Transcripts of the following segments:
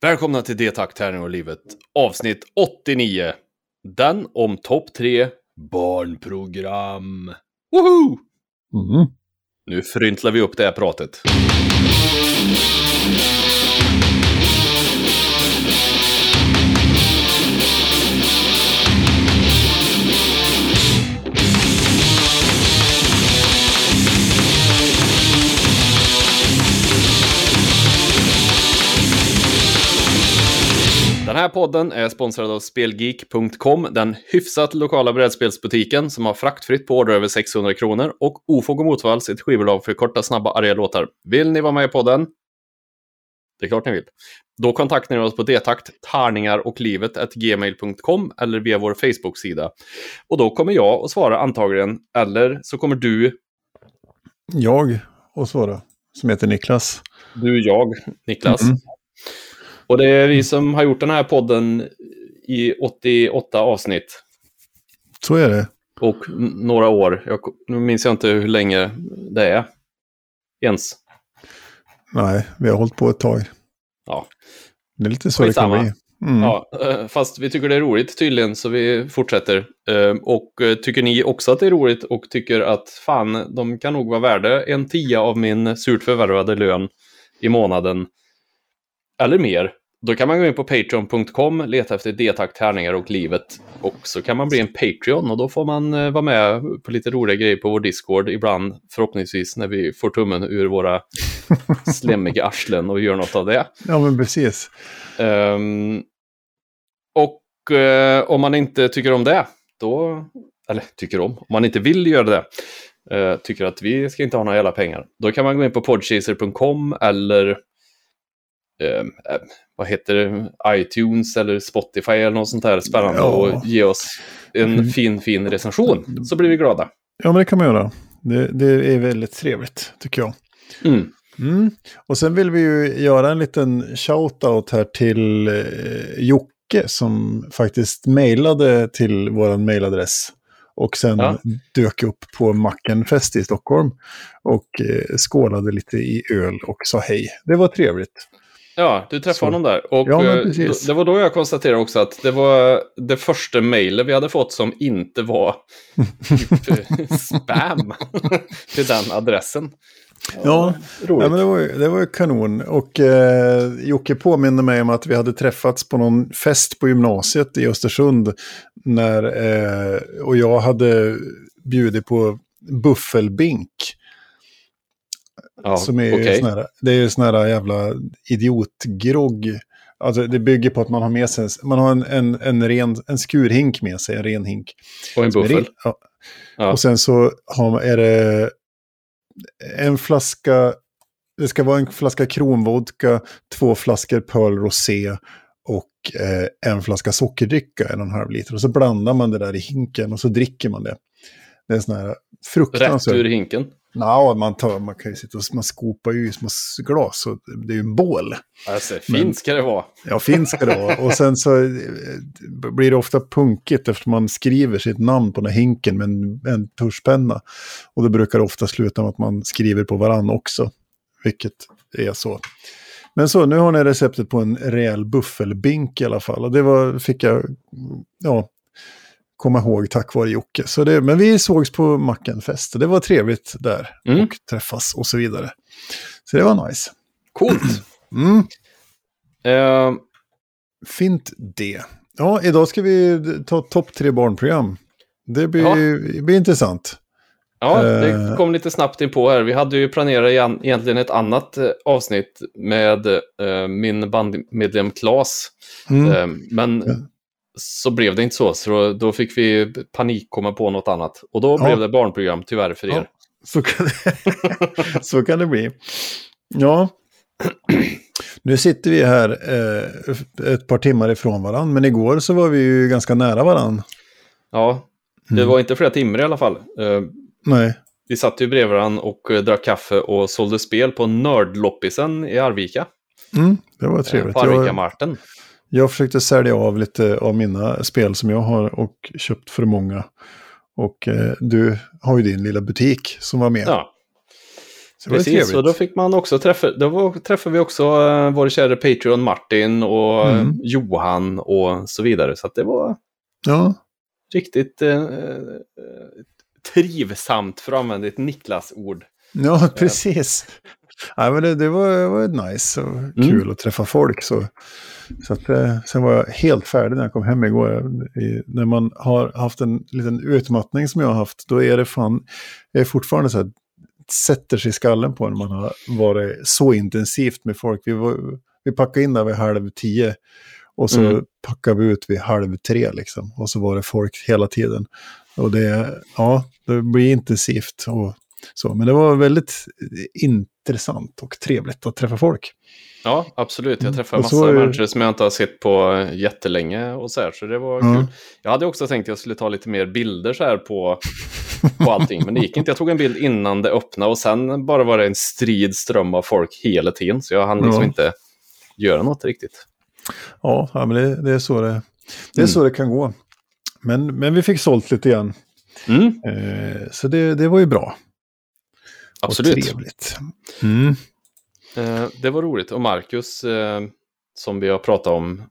Välkomna till D-tack, tärning och livet. Avsnitt 89. Den om topp 3 barnprogram. Woho! Mm. Nu fryntlar vi upp det här pratet. Den här podden är sponsrad av Spelgeek.com, den hyfsat lokala brädspelsbutiken som har fraktfritt på order över 600 kronor och Ofog och Motvalls, ett skivbolag för korta, snabba, arga låtar. Vill ni vara med i podden? Det är klart ni vill. Då kontaktar ni oss på detakt, tärningar och livet gmail.com eller via vår Facebook-sida. Och då kommer jag att svara antagligen, eller så kommer du, Jag och svara, som heter Niklas. du, jag, Niklas. Mm. Och det är vi som har gjort den här podden i 88 avsnitt. Så är det. Och några år. Jag, nu minns jag inte hur länge det är. Ens. Nej, vi har hållit på ett tag. Ja. Det är lite så Skitsamma. det kan bli. Mm. Ja, eh, fast vi tycker det är roligt tydligen, så vi fortsätter. Eh, Och eh, tycker ni också att det är roligt och tycker att fan, de kan nog vara värda en tia av min surt förvärvade lön i månaden, eller mer, då kan man gå in på patreon.com, leta efter D-tack, tärningar och livet. Och så kan man bli en Patreon och då får man eh, vara med på lite roliga grejer på vår Discord ibland, förhoppningsvis när vi får tummen ur våra slemmiga arslen och gör något av det. Ja, men precis. Ehm, och eh, om man inte tycker om det, då, eller tycker om, om man inte vill göra det, eh, tycker att vi ska inte ha några jävla pengar, då kan man gå in på podchaser.com eller eh, vad heter det, iTunes eller Spotify eller något sånt där spännande Ja. och ge oss en Mm. fin, fin recension, så blir vi glada. Ja, men det kan man göra. Det, det är väldigt trevligt, tycker jag. Mm. Mm. Och sen vill vi ju göra en liten shout-out här till eh, Jocke som faktiskt mejlade till vår mejladress. Och sen Ja. dök upp på Mackenfest i Stockholm. Och eh, skålade lite i öl och sa hej. Det var trevligt. Ja, du träffade Så. honom där. Och Ja, eh, precis. det var då jag konstaterade också att det var det första mejlet vi hade fått som inte var typ spam till den adressen. Ja, roligt. Ja, men det, var ju, det var ju kanon. Och eh, Jocke påminner mig om att vi hade träffats på någon fest på gymnasiet i Östersund. När, eh, och jag hade bjudit på buffelbink. Ja, som är sån här, det är ju sån här jävla idiotgrogg. Alltså det bygger på att man har med sig man har en, en, en, ren, en skurhink med sig, en ren hink. Och en buffel. Ja. Ja. Och sen så har, är det en flaska, det ska vara en flaska kronvodka, två flaskor Pearl Rosé och eh, en flaska sockerdricka, en och en halv liter. Och så blandar man det där i hinken och så dricker man det. Det är sån här Rätt fruktansvärt... ur hinken. Nå, man, tar, man kan ju sitta och man skopar ju i små glas, så det är ju en bål. Alltså, Men- fint ska det vara. Ja, finns det då. Och sen så eh, blir det ofta punkigt eftersom man skriver sitt namn på den här hinken med en, en tuschpenna. Och då brukar det ofta sluta med att man skriver på varann också. Vilket är så. Men så, nu har ni receptet på en rejäl buffelbink i alla fall. Och det var, fick jag ja, komma ihåg tack vare Jocke. Så det, men vi sågs på Mackenfest det var trevligt där. Mm. Och träffas och så vidare. Så det var nice. Coolt. Mm. Eh, Fint det. Ja, idag ska vi ta topp tre barnprogram. Det blir, Ja. blir intressant. ja, det Eh. kom lite snabbt in på här. Vi hade ju planerat igen- egentligen ett annat eh, avsnitt med min bandmedlem Klas. Mm. Men. Så blev det inte så, så då, då fick vi panik komma på något annat. Och då Ja. blev det barnprogram, tyvärr för er. Ja. Så, kan det, så kan det bli. Ja. Nu sitter vi här eh, ett par timmar ifrån varandra, men igår så var vi ju ganska nära varandra. Ja, det Mm. var inte flera timmar i alla fall. Eh, Nej, Vi satt ju bredvid varandra och eh, drack kaffe och sålde spel på Nördloppisen i Arvika. mm, det var eh, trevligt. På Arvika Jag. Jag försökte sälja av lite av mina spel som jag har och köpt för många. Och eh, du har ju din lilla butik som var med. Ja. Så Precis, och då fick man också träffa, då träffade vi också uh, vår kära Patreon Martin och Mm. eh, Johan och så vidare. Så det var Ja, riktigt eh, eh, trivsamt, för att använda ett Niklas-ord. ja precis. Ja, men det, det, var, det var nice och kul att träffa folk. Så, så att, eh, sen var jag helt färdig när jag kom hem igår. I, när man har haft en liten utmattning som jag har haft, då är det fan, jag är fortfarande så här, sätter sig i skallen på när man har varit så intensivt med folk. Vi, var, vi packade in där vid halv tio och så Mm. packade vi ut vid halv tre liksom. Och så var det folk hela tiden. Och det, ja, det blir intensivt och så. Men det var väldigt intressant och trevligt att träffa folk. Ja, absolut. Jag Mm. träffade så massa människor som jag inte har sett på jättelänge och så här, så det var Ja. kul. Jag hade också tänkt att jag skulle ta lite mer bilder så här på, på allting, men det gick inte. Jag tog en bild innan det öppnade och sen bara var det en strid ström av folk hela tiden, så jag hann liksom Ja. inte göra något riktigt. Ja, ja men det, det är, så det, det, är Mm. så det kan gå. Men, men vi fick sålt lite grann. Mm, Eh, så det, det var ju bra. Och absolut. trevligt. Mm. Eh, det var roligt. Och Marcus, eh, som vi har pratat om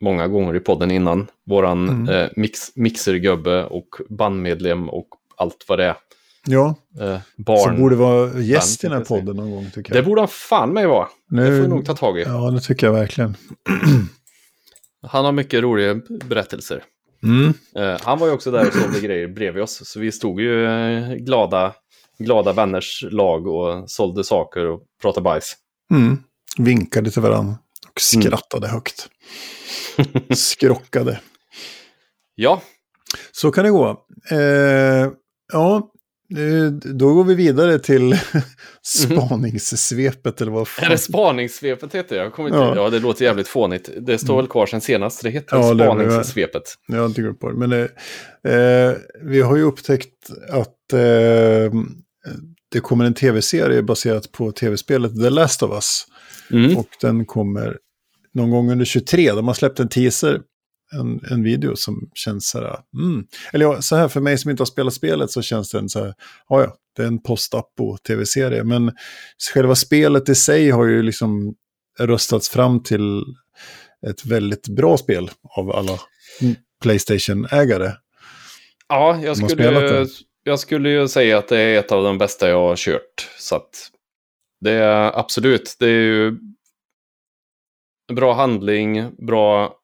många gånger i podden innan, våran Mm. eh, mix, mixergubbe och bandmedlem och allt vad det är. Ja, Eh, som barn. borde vara gäst i den här podden någon gång tycker Det jag. borde han fan mig vara. Nu- Det får vi nog ta tag i. Ja, det tycker jag verkligen. Han har mycket roliga berättelser. Mm. Eh, han var ju också där och sålde grejer bredvid oss. Så vi stod ju eh, glada, glada vänners lag och sålde saker och pratade bajs. Mm. Vinkade till varandra och Mm. skrattade högt. Skrockade. Ja, Så kan det gå. Eh, ja, eh, då går vi vidare till spaningssvepet eller vad är fan. det spaningssvepet heter? Jag kommer inte... Ja. ja. det låter jävligt fånigt. Det står väl kvar sen senast. Det heter Ja, spaningssvepet. Jag har inte gått på det. Men eh, eh, vi har ju upptäckt att eh, det kommer en tv-serie baserat på tv-spelet The Last of Us. Mm. Och den kommer någon gång under 23. De har släppt en teaser, en, en video som känns så här. Mm. Eller ja, så här för mig som inte har spelat spelet så känns den så här. Ja, ja, det är en post-apo tv-serie. Men själva spelet i sig har ju liksom röstats fram till ett väldigt bra spel av alla Playstation-ägare. Ja, jag skulle. Jag skulle ju säga att det är ett av de bästa jag har kört. Så det är absolut, det är ju bra handling, bra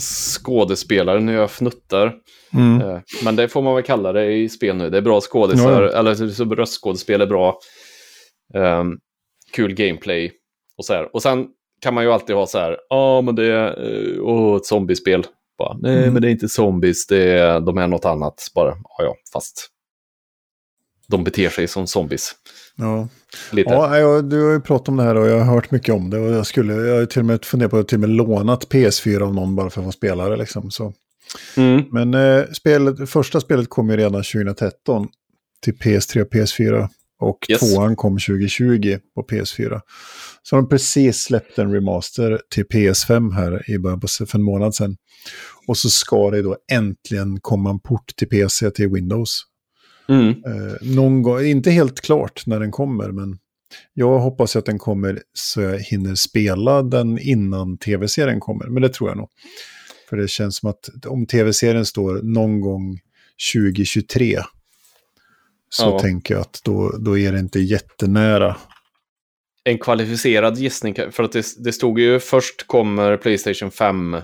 skådespelare när jag fnuttar. Mm. Eh, Men det får man väl kalla det i spel nu. Det är bra skådisar, Ja, eller så röstskådespel är bra. Ehm, kul gameplay och så här. Och sen kan man ju alltid ha så här, ja men det är oh, ett zombiespel. Bara, Nej Mm. men det är inte zombies, det är, de är något annat. Bara, ja ja, fast de beter sig som zombies. Ja. Lite. Ja, jag, du har ju pratat om det här och jag har hört mycket om det. Och jag, skulle, jag har till och med funderat på att till och med lånat PS4 av någon bara för att få spela det. Liksom, så. Mm. Men eh, spelet, första spelet kom ju redan 2013 till PS3 och PS4. Och Yes. tvåan kom 2020 på PS4. Så de precis släppt en remaster till PS5 här i början på för en månad sedan. Och så ska det då äntligen komma en port till PC till Windows. Mm. Eh, någon gång, inte helt klart när den kommer, men jag hoppas att den kommer så jag hinner spela den innan tv-serien kommer. Men det tror jag nog. För det känns som att om tv-serien står någon gång 2023 så Ja. tänker jag att då, då är det inte jättenära. En kvalificerad gissning, för att det, det stod ju först kommer Playstation 5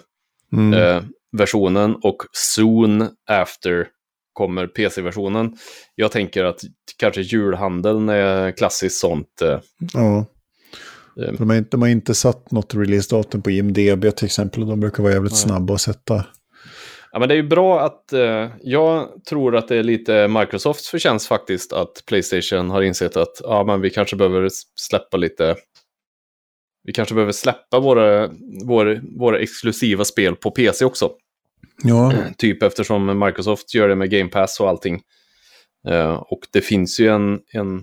Mm. eh, och soon after kommer PC-versionen. Jag tänker att kanske julhandeln är klassiskt sånt. Eh, Ja. eh, De, har inte, de har inte satt något releasedatum på IMDB till exempel. och De brukar vara jävligt Nej. snabba att sätta. ja, men det är ju bra att eh, jag tror att det är lite Microsofts förtjänst faktiskt att Playstation har insett att ja, men vi kanske behöver släppa lite vi kanske behöver släppa våra, våra, våra exklusiva spel på PC också. Ja, Typ eftersom Microsoft gör det med Game Pass och allting. Eh, och det finns ju en, en,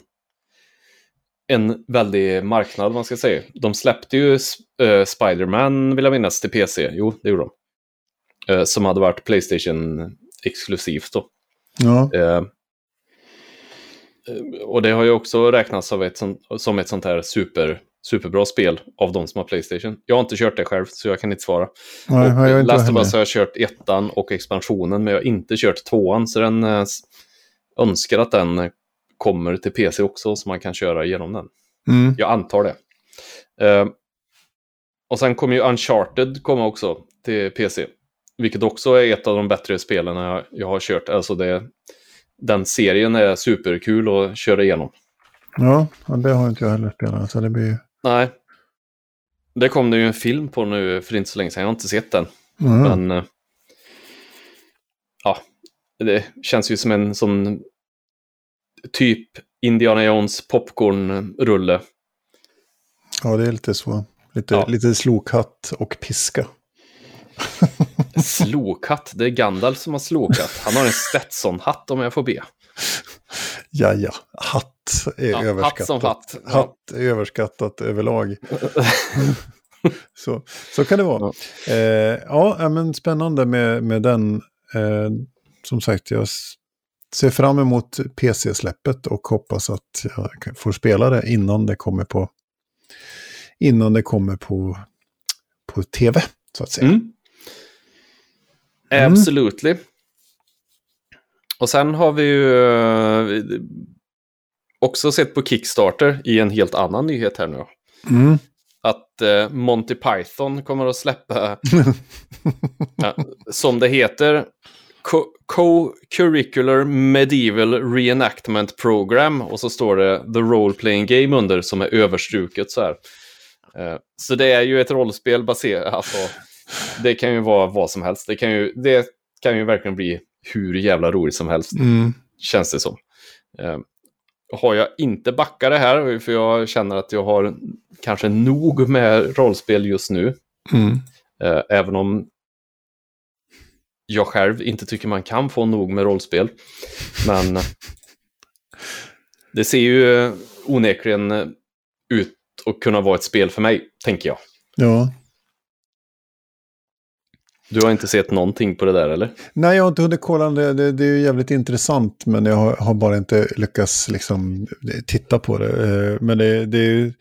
en väldig marknad, man ska säga. De släppte ju uh, Spider-Man, vill jag minnas, till PC. Jo, det gjorde de. Eh, som hade varit Playstation exklusivt då. ja. Och det har ju också räknats av ett som ett sånt här super, superbra spel av de som har Playstation. Jag har inte kört det själv, så jag kan inte svara. Nej, och jag Last of. Us har jag kört ettan och expansionen, men jag har inte kört tvåan, så den eh, önskar att den eh, kommer till PC också, så man kan köra igenom den. Mm. Jag antar det. Eh, och sen kommer ju Uncharted komma också till PC. Vilket också är ett av de bättre spelen jag, jag har kört. Alltså det, den serien är superkul att köra igenom. Ja, det har inte jag heller spelat. Så det blir. Nej. Det kom det ju en film på nu för inte så länge sedan. Jag har inte sett den. Mm. Men eh, ja, det känns ju som en sån typ Indiana Jones popcorn-rulle. Ja, det är lite så. Lite, Ja. lite slokhatt och piska. Slokatt, det är Gandalf som har slokat. Han har en Stetson-hatt om jag får be. Ja, ja. Hatt är Ja, hatt överskattat. som hatt. Ja. Hatt är överskattat överlag. så, så kan det vara. Ja. Eh, ja, men spännande med, med den. Eh, som sagt, jag ser fram emot PC-släppet och hoppas att jag får spela det innan det kommer på innan det kommer på, på tv, så att säga. Mm. Absolutely. Och sen har vi ju eh, också sett på Kickstarter i en helt annan nyhet här nu. Mm. Att eh, Monty Python kommer att släppa, ja, som det heter, Co- Co-Curricular Medieval Reenactment Program. Och så står det The Role Playing Game under som är överstruket så här. Eh, så det är ju ett rollspel baserat, alltså, det kan ju vara vad som helst. Det kan ju, det kan ju verkligen bli hur jävla roligt som helst, Mm. känns det som. Eh, har jag inte backat det här, för jag känner att jag har kanske nog med rollspel just nu, Mm. eh, även om jag själv inte tycker man kan få nog med rollspel. Men det ser ju onekligen ut att kunna vara ett spel för mig, tänker jag. Ja. Du har inte sett någonting på det där, eller? Nej, jag har inte hunnit kolla. Det, det, det är ju jävligt intressant, men jag har, har bara inte lyckats liksom, titta på det. Eh, Men det, det är ju-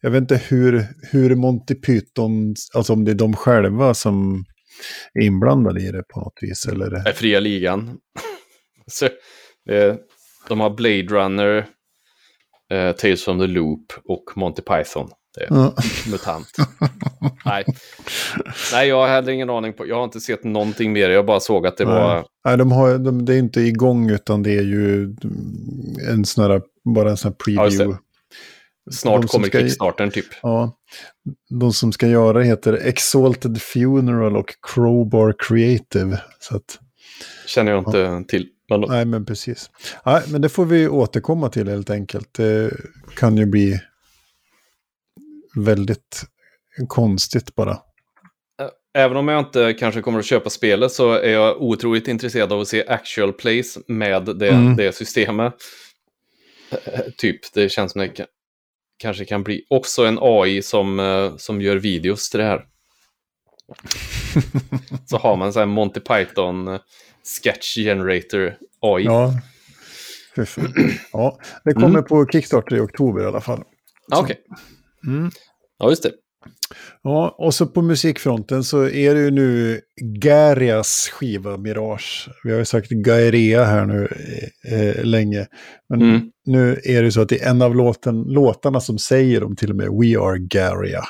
jag vet inte hur, hur Monty Python, alltså om det är de själva som är inblandade i det på något vis. Eller? är fria ligan. Så, de har Blade Runner, eh, Tales from the Loop och Monty Python. Det är Ja. mutant. Nej. Nej, jag har heller ingen aning på. Jag har inte sett någonting mer. Jag bara såg att det var... Nej, de har, de, det är inte igång utan det är ju en sån här, bara en sån här Ja, preview. Snart de som kommer ska Kickstartern typ. Ja, de som ska göra heter Exalted Funeral och Crowbar Creative. Så att, Känner jag inte till. Men nej, men precis. Nej, men det får vi återkomma till helt enkelt. Det kan ju bli väldigt konstigt bara. även om jag inte kanske kommer att köpa spelet så är jag otroligt intresserad av att se actual plays med det, Mm. det systemet. Eh, Typ, det känns som det ka- kanske kan bli också en AI som, eh, som gör videos till det här. så har man så här Monty Python eh, Sketch Generator AI. Ja, ja det kommer Mm. på Kickstarter i oktober i alla fall. Okej, Mm. ja just det. Ja, och så på musikfronten så är det ju nu Garias skiva Mirage. Vi har ju sagt Gaerea här nu eh, eh, länge. Men Mm. nu är det så att det är en av låten, låtarna som säger dem till och med We are Garia.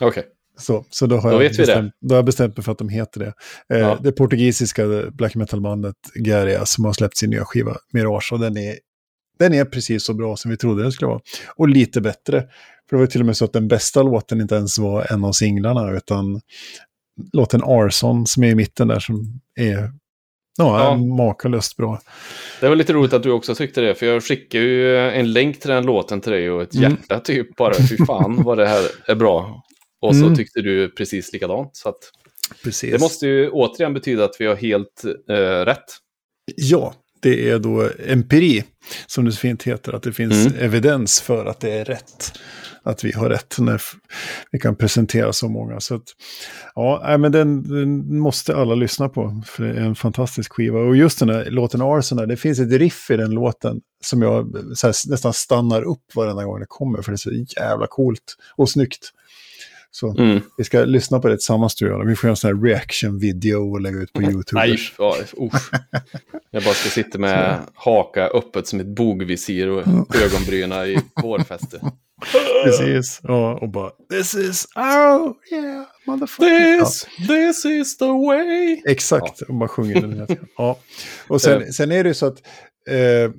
Okej, Så, så då har, Då jag vet vi det. bestämt, då har jag bestämt mig för att de heter det. Eh, Ja. Det portugisiska black metal-bandet Garia som har släppt sin nya skiva Mirage. Och den är, den är precis så bra som vi trodde den skulle vara. Och lite bättre. För det var till och med så att den bästa låten inte ens var en av singlarna. Utan låten Arson som är i mitten där som är ja, Ja. makalöst bra. det var lite roligt att du också tyckte det, för jag skickade ju en länk till den låten till dig och ett Mm. hjärta typ bara. Fy fan vad det här är bra. Och så Mm. tyckte du precis likadant. Så att Precis. det måste ju återigen betyda att vi har helt eh, rätt. Ja, det är då empiri, som det så fint heter, att det finns Mm. evidens för att det är rätt. Att vi har rätt när vi kan presentera så många. Så att, ja, men den, den måste alla lyssna på, för det är en fantastisk skiva. Och just den här låten Arsenal, det finns ett riff i den låten som jag här, nästan stannar upp varenda gång det kommer, för det är så jävla coolt och snyggt. Så Mm. vi ska lyssna på det tillsammans tror jag. Vi får göra en sån här reaction-video och lägga ut på YouTube. Nej, ja, usch. Jag bara ska sitta med haka öppet som ett bogvisir och ögonbryna i vårfäste. Precis. Ja, och bara This is oh yeah, motherfucker. This, this is the way. Ja, exakt, och bara sjunger den tiden. Ja. Och sen, sen är det ju så att eh,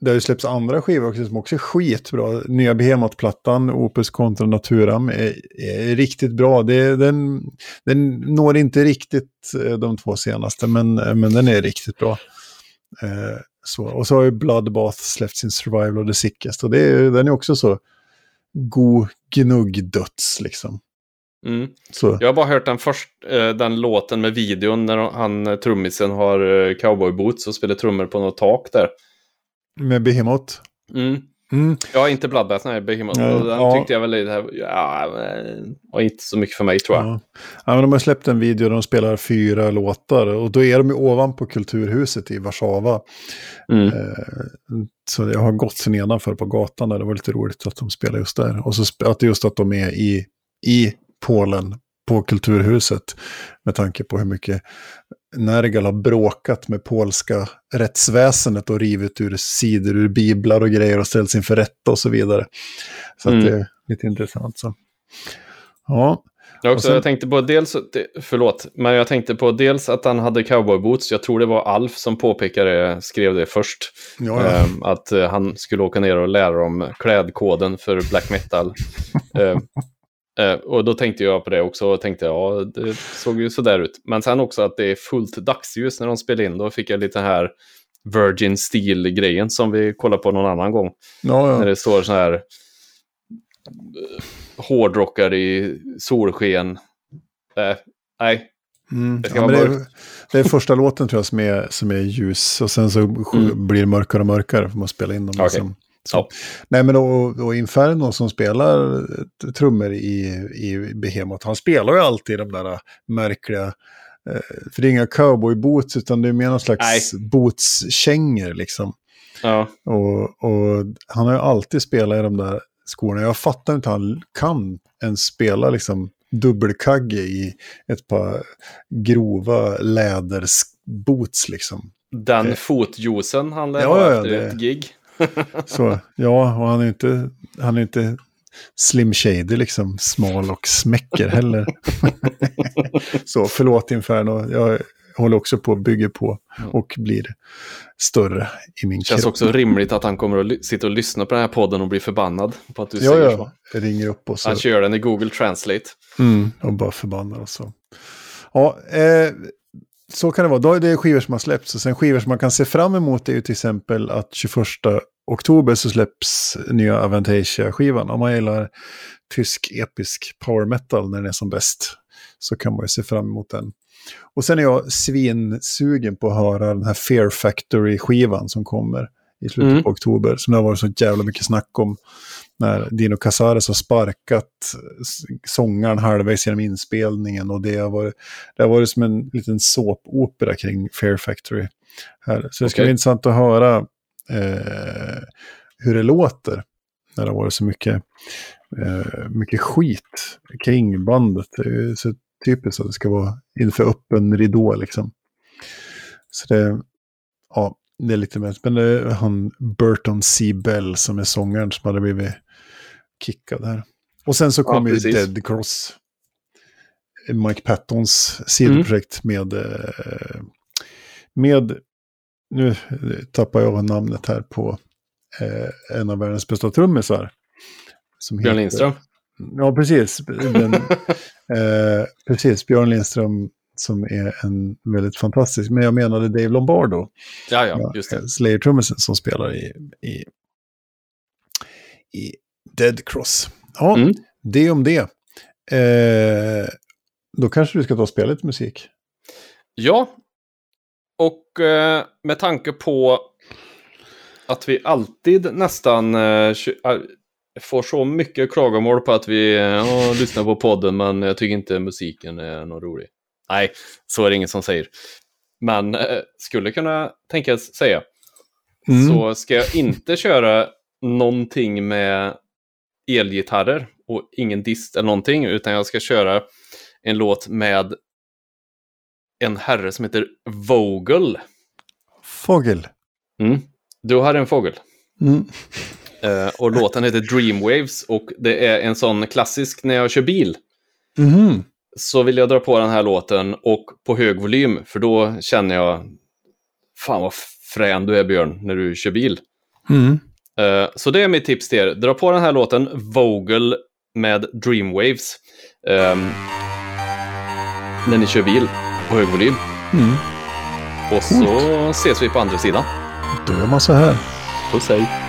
det har ju släppts andra skivor också som också är skitbra. Nya Behemoth-plattan, Opus kontra Naturam, är, är riktigt bra. Det, den, den når inte riktigt eh, de två senaste, men, men den är riktigt bra. Eh, så. Och så har ju Bloodbath släppt sin Survival of the Sickest. Och det är, den är också så god gnugg-döds liksom. Mm. Så, Jag har bara hört den, först, eh, den låten med videon när han, eh, trummisen har eh, cowboyboots och spelar trummor på något tak där. Med Behemoth. Mm. Mm. Ja, inte Bloodbath, nej, Behemoth. Och den ja. tyckte jag väl lite, ja, var inte så mycket för mig tror jag. Ja. ja, men de har släppt en video där de spelar fyra låtar och då är de ju ovanpå Kulturhuset i Warszawa. Mm. Eh, så jag har gått sen nedanför på gatan där, det var lite roligt att de spelar just där. Och så att just att de är i, i Polen på Kulturhuset med tanke på hur mycket Nergal har bråkat med polska rättsväsendet och rivit ur sidor ur biblar och grejer och ställts inför rätta och så vidare. Så Mm. det är lite intressant. Så. Ja, Jag, också, sen- jag tänkte på dels, förlåt, men jag tänkte på dels att han hade cowboyboots. Jag tror det var Alf som påpekade, skrev det först. ja, ja. ehm, att eh, han skulle åka ner och lära dem klädkoden för black metal. Ehm, eh, och då tänkte jag på det också och tänkte ja, det såg ju sådär ut. Men sen också att det är fullt dagsljus när de spelar in. Då fick jag lite här Virgin Steel-grejen som vi kollar på någon annan gång. ja, ja. När det står så här eh, hårdrockar i solsken. Eh, nej, Mm. Det Ja, det, är, det är första låten tror jag som är, som är ljus och sen så Mm. blir det mörkare och mörkare för man spelar in dem. Okej. Liksom. Så. Ja. Nej men och, och Inferno som spelar trummor i, i Behemoth, han spelar ju alltid de där märkliga, eh, för det är inga cowboyboots utan det är mer någon slags bootskängor liksom. ja. Och, och han har ju alltid spelat i de där skorna. Jag fattar inte hur han kan ens spela liksom dubbelkagge i ett par grova läderboots liksom. Den Eh. fotjuicen han lär Ja, ha efter det- ett gig. Så ja, och han är inte, han är inte Slim Shady liksom, smal och smäcker heller. Så förlåt Inferno, jag håller också på att bygga på och blir större i min Det känns kropp. också rimligt att han kommer att sitta och lyssna på den här podden och bli förbannad på att du Ja, säger ja, så. jag ringer upp och så. Han kör den i Google Translate. Mm, och bara förbannad och så. Ja, eh, så kan det vara. Då är det skivor som har släppts. Och sen skivor som man kan se fram emot är ju till exempel att 21 oktober så släpps nya Avantasia-skivan. Om man gillar tysk episk power metal när den är som bäst så kan man ju se fram emot den. Och sen är jag svinsugen på att höra den här Fear Factory-skivan som kommer i slutet Mm. på oktober. Som det har varit så jävla mycket snack om när Dino Casares har sparkat sångaren halvvägs genom inspelningen och det har varit, det har varit som en liten såpopera kring Fair Factory. Här. Så det ska Okej. bli intressant att höra eh, hur det låter när det har varit så mycket, eh, mycket skit kring bandet. Det är så typiskt att det ska vara inför öppen ridå liksom. Så det, ja, det är lite mer. Men det är han Burton C. Bell som är sångaren som hade blivit kickad här. Och sen så Ja, kommer ju. Dead Cross. Mike Pattons sidoprojekt med, eh, med, nu tappar jag namnet här på eh, en av världens bästa trummisar. Som Björn heter- Lindström. Ja, precis. Den, eh, precis, Björn Lindström som är en väldigt fantastisk, men jag menade Dave Lombardo. Ja, ja, just det. Slayer-trummisen som spelar i, i, i Dead Cross. Ja, Mm. det om det. Eh, då kanske du ska ta och spela lite musik. Ja, och eh, med tanke på att vi alltid nästan eh, äh, får så mycket klagomål på att vi eh, lyssnar på podden men jag tycker inte musiken är någon rolig. Nej, så är det ingen som säger. Men eh, skulle kunna tänkas säga. Mm. Så ska jag inte köra någonting med elgitarrer och ingen dist eller någonting utan jag ska köra en låt med en herre som heter Vogel. Fågel. Mm. Du har en fågel. Mm. Eh, och låten heter Dreamwaves och det är en sån klassisk när jag kör bil. Mhm. Så vill jag dra på den här låten och på hög volym för då känner jag Fan vad frän du är Björn när du kör bil. Mm. Eh, så det är mitt tips till er. Dra på den här låten Vogel med Dreamwaves. ehm, när ni kör bil på hög volym. Mm. Och så ses vi på andra sidan. Då gör man så här. Puss hej.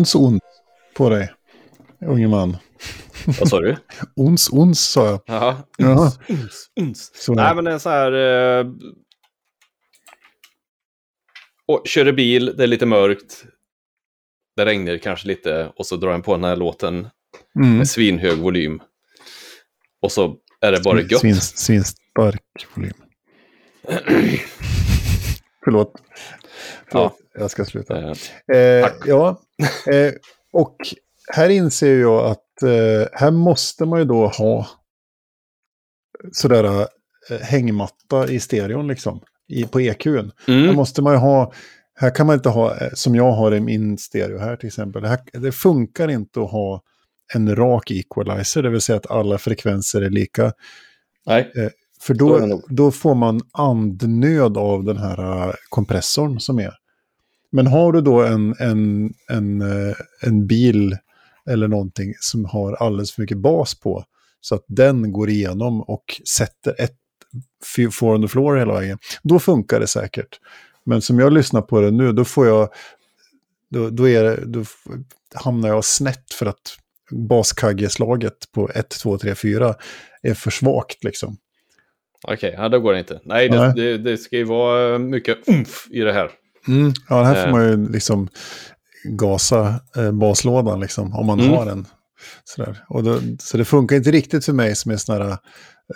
Ons ont på dig, unge man. Vad sa du? Ons ons sa jag. Jaha. Jaha. Uns, uns. Så Nej, men det är så här... Eh... Och kör bil, det är lite mörkt. Det regnar kanske lite och så drar han på den här låten mm. med svinhög volym. Och så är det bara gött. Svin, svinstark volym. Förlåt. Förlåt. Jag ska sluta. Eh, Eh, Tack. ja, eh, och här inser jag att eh, här måste man ju då ha sådär eh, hängmatta i stereon liksom, i, på EQn. Här Mm. måste man ju ha, här kan man inte ha, eh, som jag har i min stereo här till exempel, det, här, det funkar inte att ha en rak equalizer, det vill säga att alla frekvenser är lika. Nej. För Så är då, då får man andnöd av den här eh, kompressorn som är. Men har du då en, en, en, eh, en bil eller någonting som har alldeles för mycket bas på, så att den går igenom och sätter ett four on the floor hela vägen, då funkar det säkert. Men som jag lyssnar på det nu, då får jag, då, då, är det, då hamnar jag snett för att baskaggeslaget på 1, 2, 3, 4 är för svagt liksom. Okej, ja, då går det inte. Nej, det, Nej. Det, det ska ju vara mycket umf i det här. Ja, här får Eh. man ju liksom gasa eh, baslådan liksom, om man Mm. har en. Sådär. Och då, så det funkar inte riktigt för mig som är sån här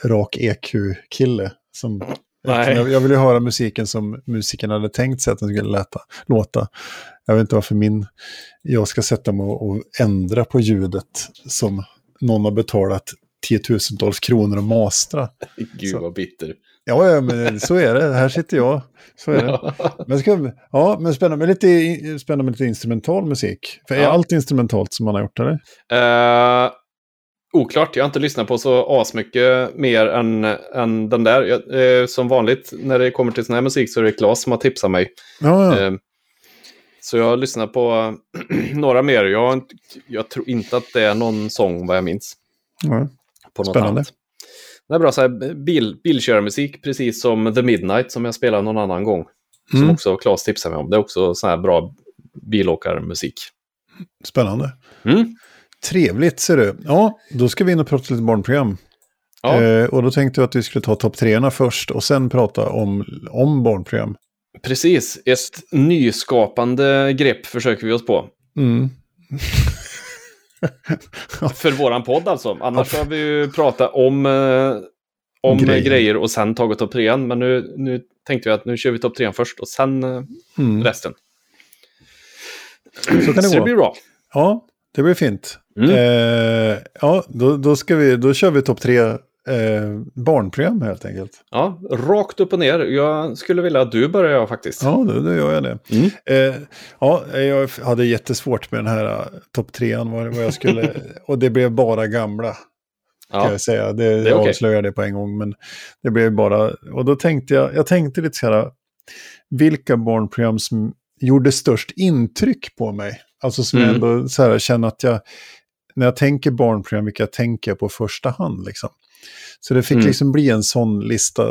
rak EQ-kille. Som, jag, jag vill ju höra musiken som musiken hade tänkt sig att den skulle läta, låta. Jag vet inte varför min, jag ska sätta mig och, och ändra på ljudet som någon har betalat tiotusentals kronor och mastra. Gud Så. vad bitter. Ja, ja, men så är det. Här sitter jag. Så är det. Men, ska, ja, men spännande med lite, spännande med lite instrumental musik. För är Ja. allt instrumentalt som man har gjort, eller? Eh, oklart, jag har inte lyssnat på så asmycket mer än, än den där. Jag, eh, som vanligt när det kommer till sån här musik så är det Claes som har tipsat mig. Ja, ja. Eh, så jag har lyssnat på några mer. Jag, jag tror inte att det är någon sång vad jag minns. ja. På något Spännande. annat. Det är bra så här, bil, bilkörarmusik, precis som The Midnight som jag spelade någon annan gång. Som Mm. också Claes tipsade mig om. Det är också sån här bra bilåkarmusik. Spännande. Mm. Trevligt, ser du. Ja, då ska vi in och prata lite barnprogram. Ja, Eh, och då tänkte jag att vi skulle ta topp treorna först och sen prata om, om barnprogram. precis. Ett nyskapande grepp försöker vi oss på. Mm. För våran podd alltså. Annars har vi ju pratat om, eh, om Grejer. grejer. och sen tagit topp trean. Men nu, nu tänkte vi att nu kör vi topp trean först och sen eh, Mm. resten. Så kan det Så det gå. blir bra. Ja, det blir fint. Mm. Eh, ja, då, då, ska vi, då kör vi topp tre eh, barnprogram helt enkelt. Ja, rakt upp och ner. Jag skulle vilja att du börjar faktiskt. Ja, då, då gör jag det. Mm. Eh, ja, jag hade jättesvårt med den här uh, topp trean, vad, vad jag skulle... och det blev bara gamla, kan Ja. jag säga. Det, jag okej. avslöjar det på en gång, men det blev bara... Och då tänkte jag, jag tänkte lite så här, vilka barnprogram som gjorde störst intryck på mig? Alltså som jag Mm. ändå så här, känner att jag... När jag tänker barnprogram, vilka tänker jag på första hand liksom? Så det fick Mm. liksom bli en sån lista.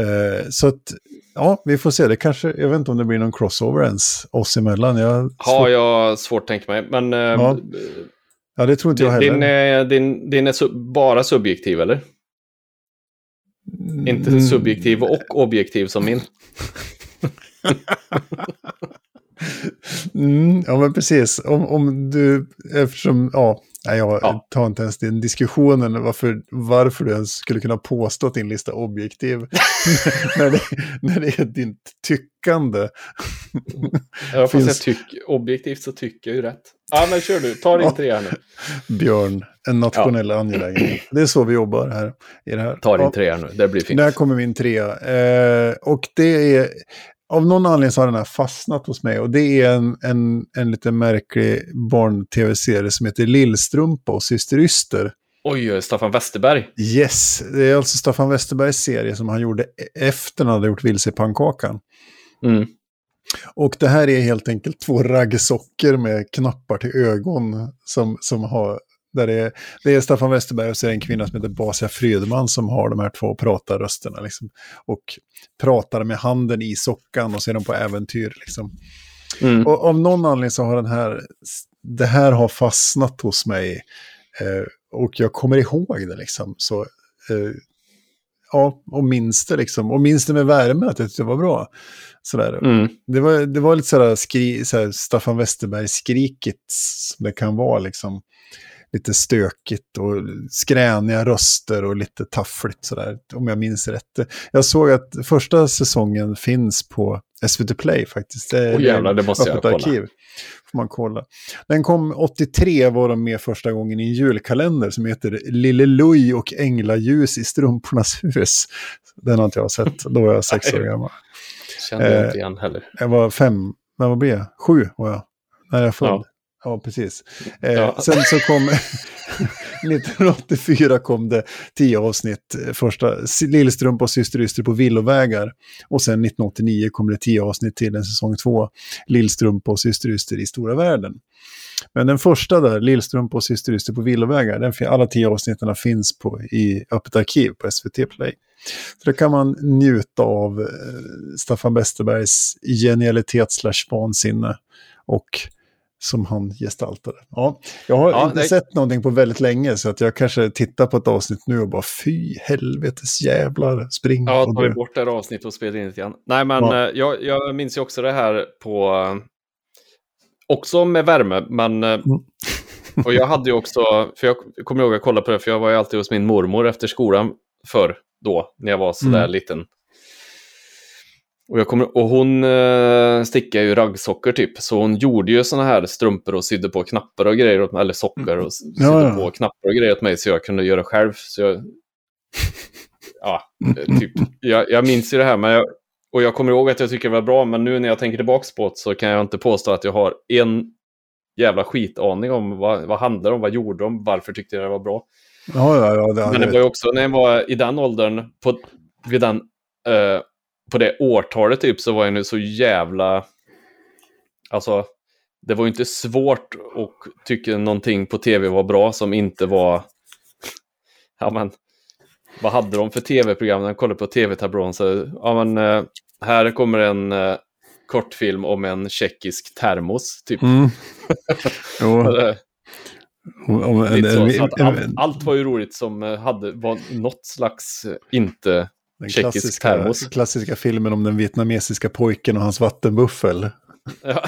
Eh, så att, ja, vi får se. Det kanske, jag vet inte om det blir någon crossover ens oss emellan. Jag, Har jag svårt att tänka mig. Men eh, Ja, ja, det tror inte jag din, heller. din, är, din, din är su- bara subjektiv, eller? Inte Mm. subjektiv och objektiv som min. Mm, ja, men precis. Om, om du, eftersom, ja, nej, jag Ja. tar inte ens den diskussionen varför, varför du ens skulle kunna påstå att din lista är objektiv. när, det, när det är ditt tyckande. Jag får Finns- säga tyck, objektivt så tycker jag ju rätt. Ja, men kör du. Ta din Ja. tre här nu. Björn, en nationell angelägenhet. Det är så vi jobbar här. I det här. Ta din Ja. tre här nu. Det blir fint. Där kommer min trea. Eh, och det är, av någon anledning så har den här fastnat hos mig. Och det är en, en, en lite märklig barn-tv-serie som heter Lillstrumpa och Syster Yster. Oj, oj, Staffan Westerberg. Yes, det är alltså Staffan Westerbergs serie som han gjorde e- efter han hade gjort Vilse i pannkakan. Mm. Och det här är helt enkelt två raggsockor med knappar till ögon som, som har... Där det, är, det är Staffan Westerberg och så är det en kvinna som heter Basia Frydman som har de här två pratarrösterna. Liksom, och pratar med handen i sockan och så är de på äventyr. Liksom. Mm. Och av någon anledning så har den här, det här har fastnat hos mig. Eh, och jag kommer ihåg det liksom. Så, eh, ja, och minns det liksom. Och minns det med värme att jag tyckte det var bra. Sådär. Mm. Det, var, det var lite sådär, skri, sådär Staffan Westerberg-skrikigt som det kan vara liksom lite stökigt och skräniga röster och lite taffligt sådär, om jag minns rätt. Jag såg att första säsongen finns på SVT Play faktiskt. Det oh, jävlar, det måste jag kolla. Arkiv. Får man kolla. Den kom 83, var de med första gången i en julkalender som heter Lille Louis och Änglaljus i strumpornas hus. Den har inte jag sett, då var jag sex år gammal. Kände jag inte igen heller. Jag var fem, när var jag? Sju var jag. När jag född. Ja. Ja, precis. Eh, ja. Sen så kom 1984 kom det tio avsnitt. Första Lillstrumpa och Syster Yster på villovägar. Och sen 1989 kom det tio avsnitt till en säsong två. Lillstrumpa och Syster Yster i stora världen. Men den första där, Lillstrumpa och Syster Yster på villovägar, den, alla tio avsnitten finns på, i Öppet arkiv på SVT Play. Så det kan man njuta av eh, Staffan Westerbergs genialitet slash vansinne. Och som han gestaltade. Ja, jag har ja, inte det... sett någonting på väldigt länge så att jag kanske tittar på ett avsnitt nu och bara fy helvetes jävlar, spring. Ja, tar vi bort det här avsnittet och spelar in lite grann. Nej, men ja. Eh, jag, jag minns ju också det här på, eh, också med värme, men eh, mm. och jag hade ju också, för jag kommer ihåg att kolla på det, för jag var ju alltid hos min mormor efter skolan förr, då, när jag var sådär mm. liten. Och, jag kommer, och hon eh, stickade ju raggsockor typ, så hon gjorde ju sådana här strumpor och sydde på knappar och grejer, åt mig, eller sockor och sydde ja, ja. på knappar och grejer åt mig så jag kunde göra själv. Så jag, ja, typ, jag, jag minns ju det här, men jag, och jag kommer ihåg att jag tycker det var bra, men nu när jag tänker tillbaka på det så kan jag inte påstå att jag har en jävla skitaning om vad, vad handlar om, vad gjorde de, varför tyckte jag det var bra. Ja, ja, ja, det men det var ju också när jag var i den åldern, på, vid den uh, på det årtalet typ så var jag nu så jävla... Alltså, det var ju inte svårt att tycka någonting på tv var bra som inte var... Ja men, vad hade de för tv-program när jag kollade på tv-tablån? Så, ja men, eh, här kommer en uh, kortfilm om en tjeckisk termos, typ. Mm. allt, allt, var ju roligt som eh, hade, var något slags, inte den klassiska, termos. klassiska filmen om den vietnamesiska pojken och hans vattenbuffel. Ja.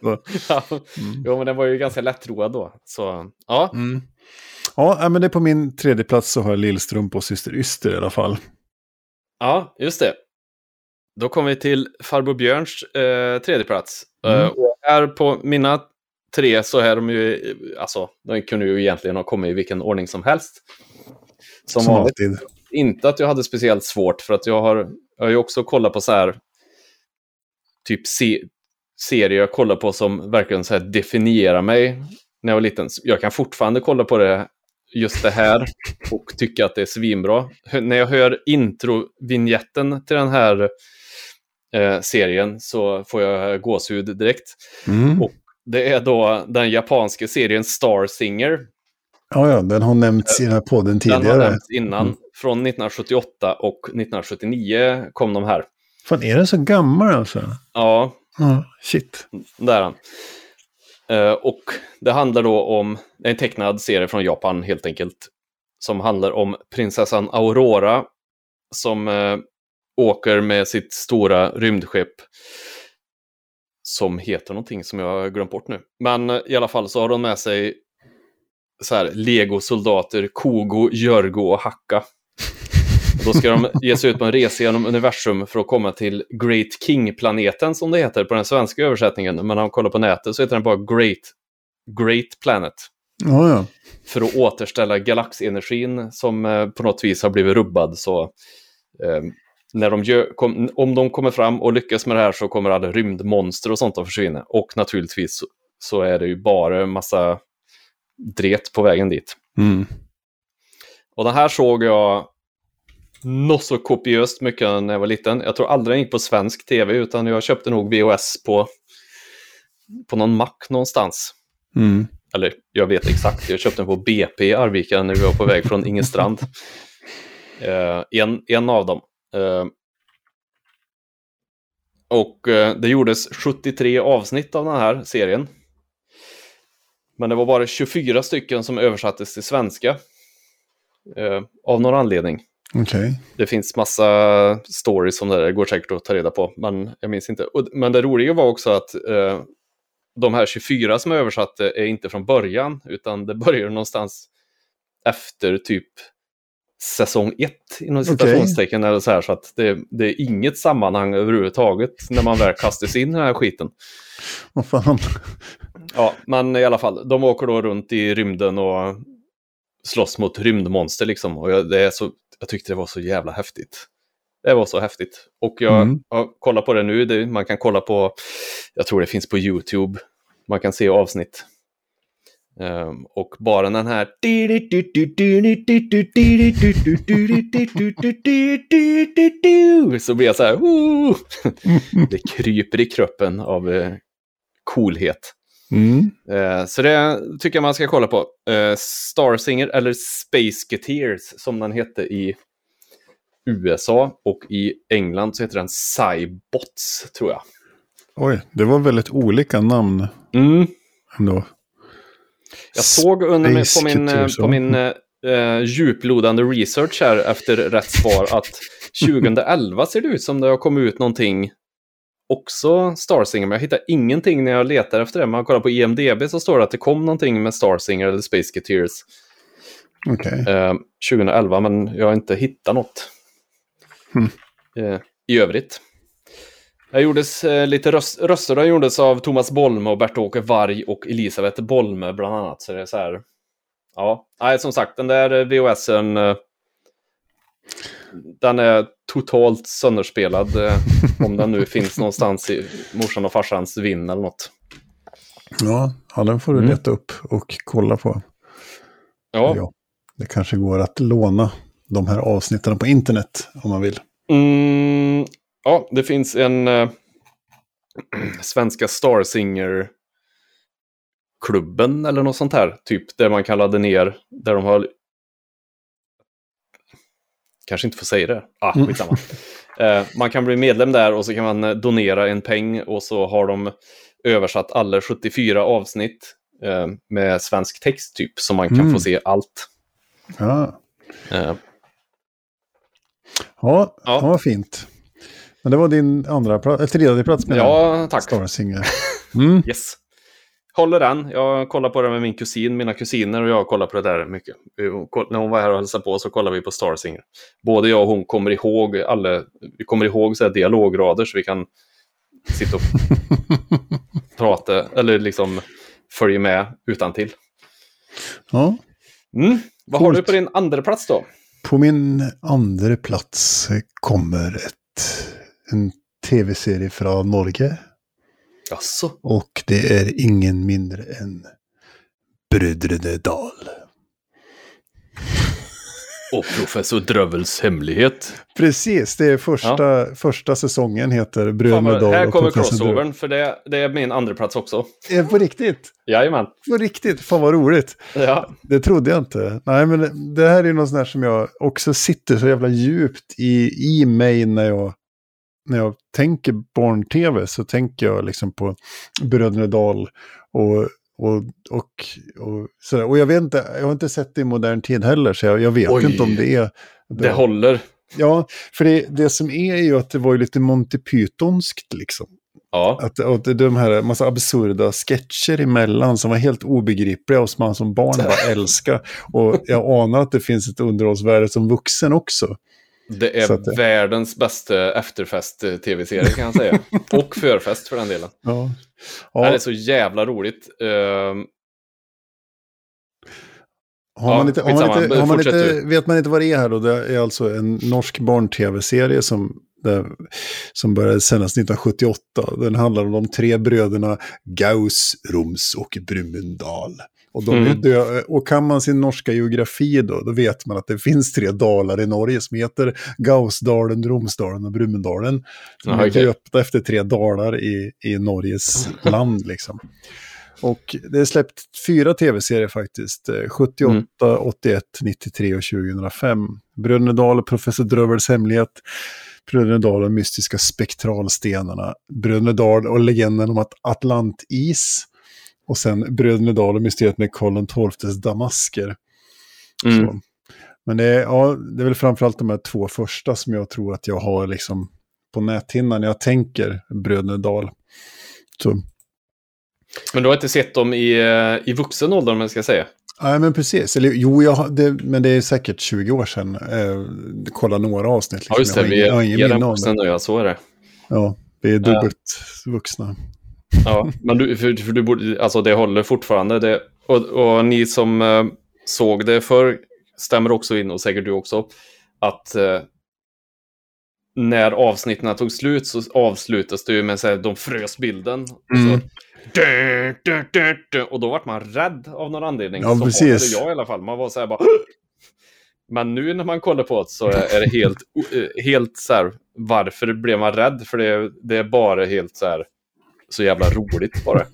ja. Mm. Jo, men den var ju ganska lättroad då. Så, ja. Mm. Ja, men det är på min tredje plats så har jag Lillstrump och Syster Yster i alla fall. Ja, just det. Då kommer vi till Farbror Björns eh, tredje plats. Eh, mm. Uh, och här på mina tre så är de ju, alltså, de kunde ju egentligen ha kommit i vilken ordning som helst. Som, som alltid inte att jag hade speciellt svårt för att jag har, jag har ju också kollat på så här typ se, serier jag kollar på som verkligen så här definierar mig när jag var liten. Jag kan fortfarande kolla på det, just det här och tycka att det är svinbra. När jag hör intro-vinjetten till den här eh, serien så får jag gåshud direkt. Mm. Och det är då den japanska serien Star Singer Ja, ja, den har nämnts i den här podden tidigare. Den har nämnts innan. Mm. Från 1978 och 1979 kom de här. Fan, är den så gammal alltså? Ja. Oh, shit. Det är den. Uh, och det handlar då om en tecknad serie från Japan helt enkelt. Som handlar om prinsessan Aurora som uh, åker med sitt stora rymdskepp som heter någonting som jag har glömt bort nu. Men uh, i alla fall så har de med sig så här, legosoldater, Kogo, Jörgo och Hacka. Och då ska de ge sig ut på en resa genom universum för att komma till Great King-planeten som det heter på den svenska översättningen. Men när man kollar på nätet så heter den bara Great, Great Planet. Oh, ja. För att återställa galaxenergin som eh, på något vis har blivit rubbad. Så, eh, när de gör, kom, om de kommer fram och lyckas med det här så kommer alla rymdmonster och sånt att försvinna. Och naturligtvis så, så är det ju bara en massa dret på vägen dit. Mm. Och den här såg jag något så kopiöst mycket när jag var liten. Jag tror aldrig jag gick på svensk tv utan jag köpte nog VHS på, på någon mack någonstans. Mm. Eller jag vet exakt, jag köpte den på BP i Arvika när vi var på väg från Ingestrand. uh, en, en av dem. Uh, Och eh, det gjordes 73 avsnitt av den här serien. Men det var bara 24 stycken som översattes till svenska. Eh, av någon anledning. Okej. Det finns massa stories som det där, det går säkert att ta reda på, men jag minns inte. Men det roliga var också att eh, de här 24 som jag översatte är inte från början, utan det börjar någonstans efter typ säsong 1 inom citationstecken eller så här, så att det, det är inget sammanhang överhuvudtaget när man väl kastas in i den här skiten. Vad fan. Ja, men i alla fall, de åker då runt i rymden och slåss mot rymdmonster liksom. Och jag, det är så, jag tyckte det var så jävla häftigt. Det var så häftigt. Och jag Mm. har kollat på det nu. Det, man kan kolla på, jag tror det finns på YouTube. Man kan se avsnitt. Ehm, och bara den här... Så blir jag så här... Det kryper i kroppen av eh, coolhet. Mm. Eh, så det tycker jag man ska kolla på. Eh, Starsinger, eller Spaceketeers som den hette i USA och i England så heter den Cybots, tror jag. Oj, det var väldigt olika namn Mm. ändå. Jag såg under på min, eh, på min eh, djuplodande research här efter rätt svar att 2011 ser det ut som det har kommit ut någonting också Starsinger, men jag hittar ingenting när jag letar efter det. Jag kollar på IMDB så står det att det kom någonting med Starsinger eller Spaceketeers Okej. eh, 2011, men jag har inte hittat något Hmm. eh, i övrigt. Det gjordes eh, lite röst, röster gjordes av Thomas Bolme och Bert-Åke Varg och Elisabeth Bolme bland annat. Så det är så här, ja, nej som sagt den där VHSen, eh, den är totalt sönderspelad. Eh, om den nu finns någonstans i morsan och farsans vinn eller något. Ja, ja, den får du Mm. leta upp och kolla på. Ja, Ja. Det kanske går att låna de här avsnitten på internet om man vill. Mm, ja, det finns en eh, svenska Starsinger-klubben eller något sånt här. Typ där man kan ladda ner, där de har... Kanske inte får säga det. Ah, Mm. skitsamma. eh, man kan bli medlem där och så kan man eh, donera en peng och så har de översatt alla 74 avsnitt eh, med svensk text typ, så man kan Mm. få se allt. Ja, ja, Ja. ja. vad fint. Men det var din andra plats, tredje plats med ja, tack. Starsinger. Mm. Yes. Håller den. Jag kollar på det med min kusin, mina kusiner och jag kollar på det där mycket. När hon var här och hälsade på så kollade vi på Starsinger. Både jag och hon kommer ihåg alla, vi kommer ihåg så här dialograder så vi kan sitta och prata, eller liksom följa med utan till. Ja. Mm. Vad har du på din andra plats då? På min andra plats kommer ett, en tv-serie från Norge. Jaså? Och det är ingen mindre än Bröderna Dahl. Och Professor Drövels hemlighet. Precis, det är första, första säsongen heter Bröderna Dahl. här kommer crossovern, för det, det är min andra plats också. Är På riktigt? Jajamän. På riktigt? Fan vad roligt. Ja. Det trodde jag inte. Nej, men det- det här är något sånt som jag också sitter så jävla djupt i, i mig när jag, när jag tänker barn-tv. Så tänker jag liksom på Bröderna Dahl och, och, och, och sådär. Och jag vet inte, jag har inte sett det i modern tid heller, så jag, jag vet Oj. inte om det är... Det håller. Ja, för det, det som är är ju att det var ju lite Monty Pythonskt liksom. Ja. Att, att det- de här massa absurda sketcher emellan som var helt obegripliga och som man som barn bara älskar. Och jag anar att det finns ett underhållsvärde som vuxen också. Det är att världens bästa efterfest-tv-serie kan jag säga. Och förfest för den delen. Ja. Det är Ja, så jävla roligt. Ehm, har man inte, har man inte, har man inte, vet man inte vad det är här då? Det är alltså en norsk barn-tv-serie som, som började sändas 1978. Den handlar om de tre bröderna Gauss, Roms och Brumunddal. Och, är Mm. dö- och kan man sin norska geografi då, då vet man att det finns tre dalar i Norge som heter Gaussdalen, Romsdalen och Brumunddalen. Som Aha, är okej. döpta efter tre dalar i, i Norges land liksom. Och det är släppt fyra tv-serier faktiskt. Eh, 78, Mm. 81, 93 och 2005. Brönnedal, Professor Drövels hemlighet, Bröderna Dal och mystiska spektralstenarna, Bröderna Dal och legenden om att Atlantis, och sen Bröderna Dal och mysteriet med Karl XIIs damasker. Mm. Men det är, ja, det är väl framförallt de här två första som jag tror att jag har liksom på näthinnan när jag tänker Bröderna Dal. Så, Men du har inte sett dem i, eh, i vuxen ålder om jag ska säga? nej men precis. Eller, jo, jag, det, men det är säkert 20 år sedan. Eh, kolla några avsnitt. Liksom. Ja, just det. Jag har Vi ingen- jag har ingen är vuxen det. nu, ja. Så är det. Ja, vi är dubbelt vuxna. Ja, men du, för, för du borde, alltså det håller fortfarande. Det, och, och ni som eh, såg det för stämmer också in, och säkert du också, att eh, när avsnitten tog slut så avslutas det ju med så här, de frös bilden. Och, Mm. så, dö, dö, dö, och då vart man rädd av någon anledning. Ja, så precis. jag i alla fall. Man var så här bara... Men nu när man kollar på det så är det helt, eh, helt så här, varför blev man rädd? För det, det är bara helt så här, så jävla roligt bara.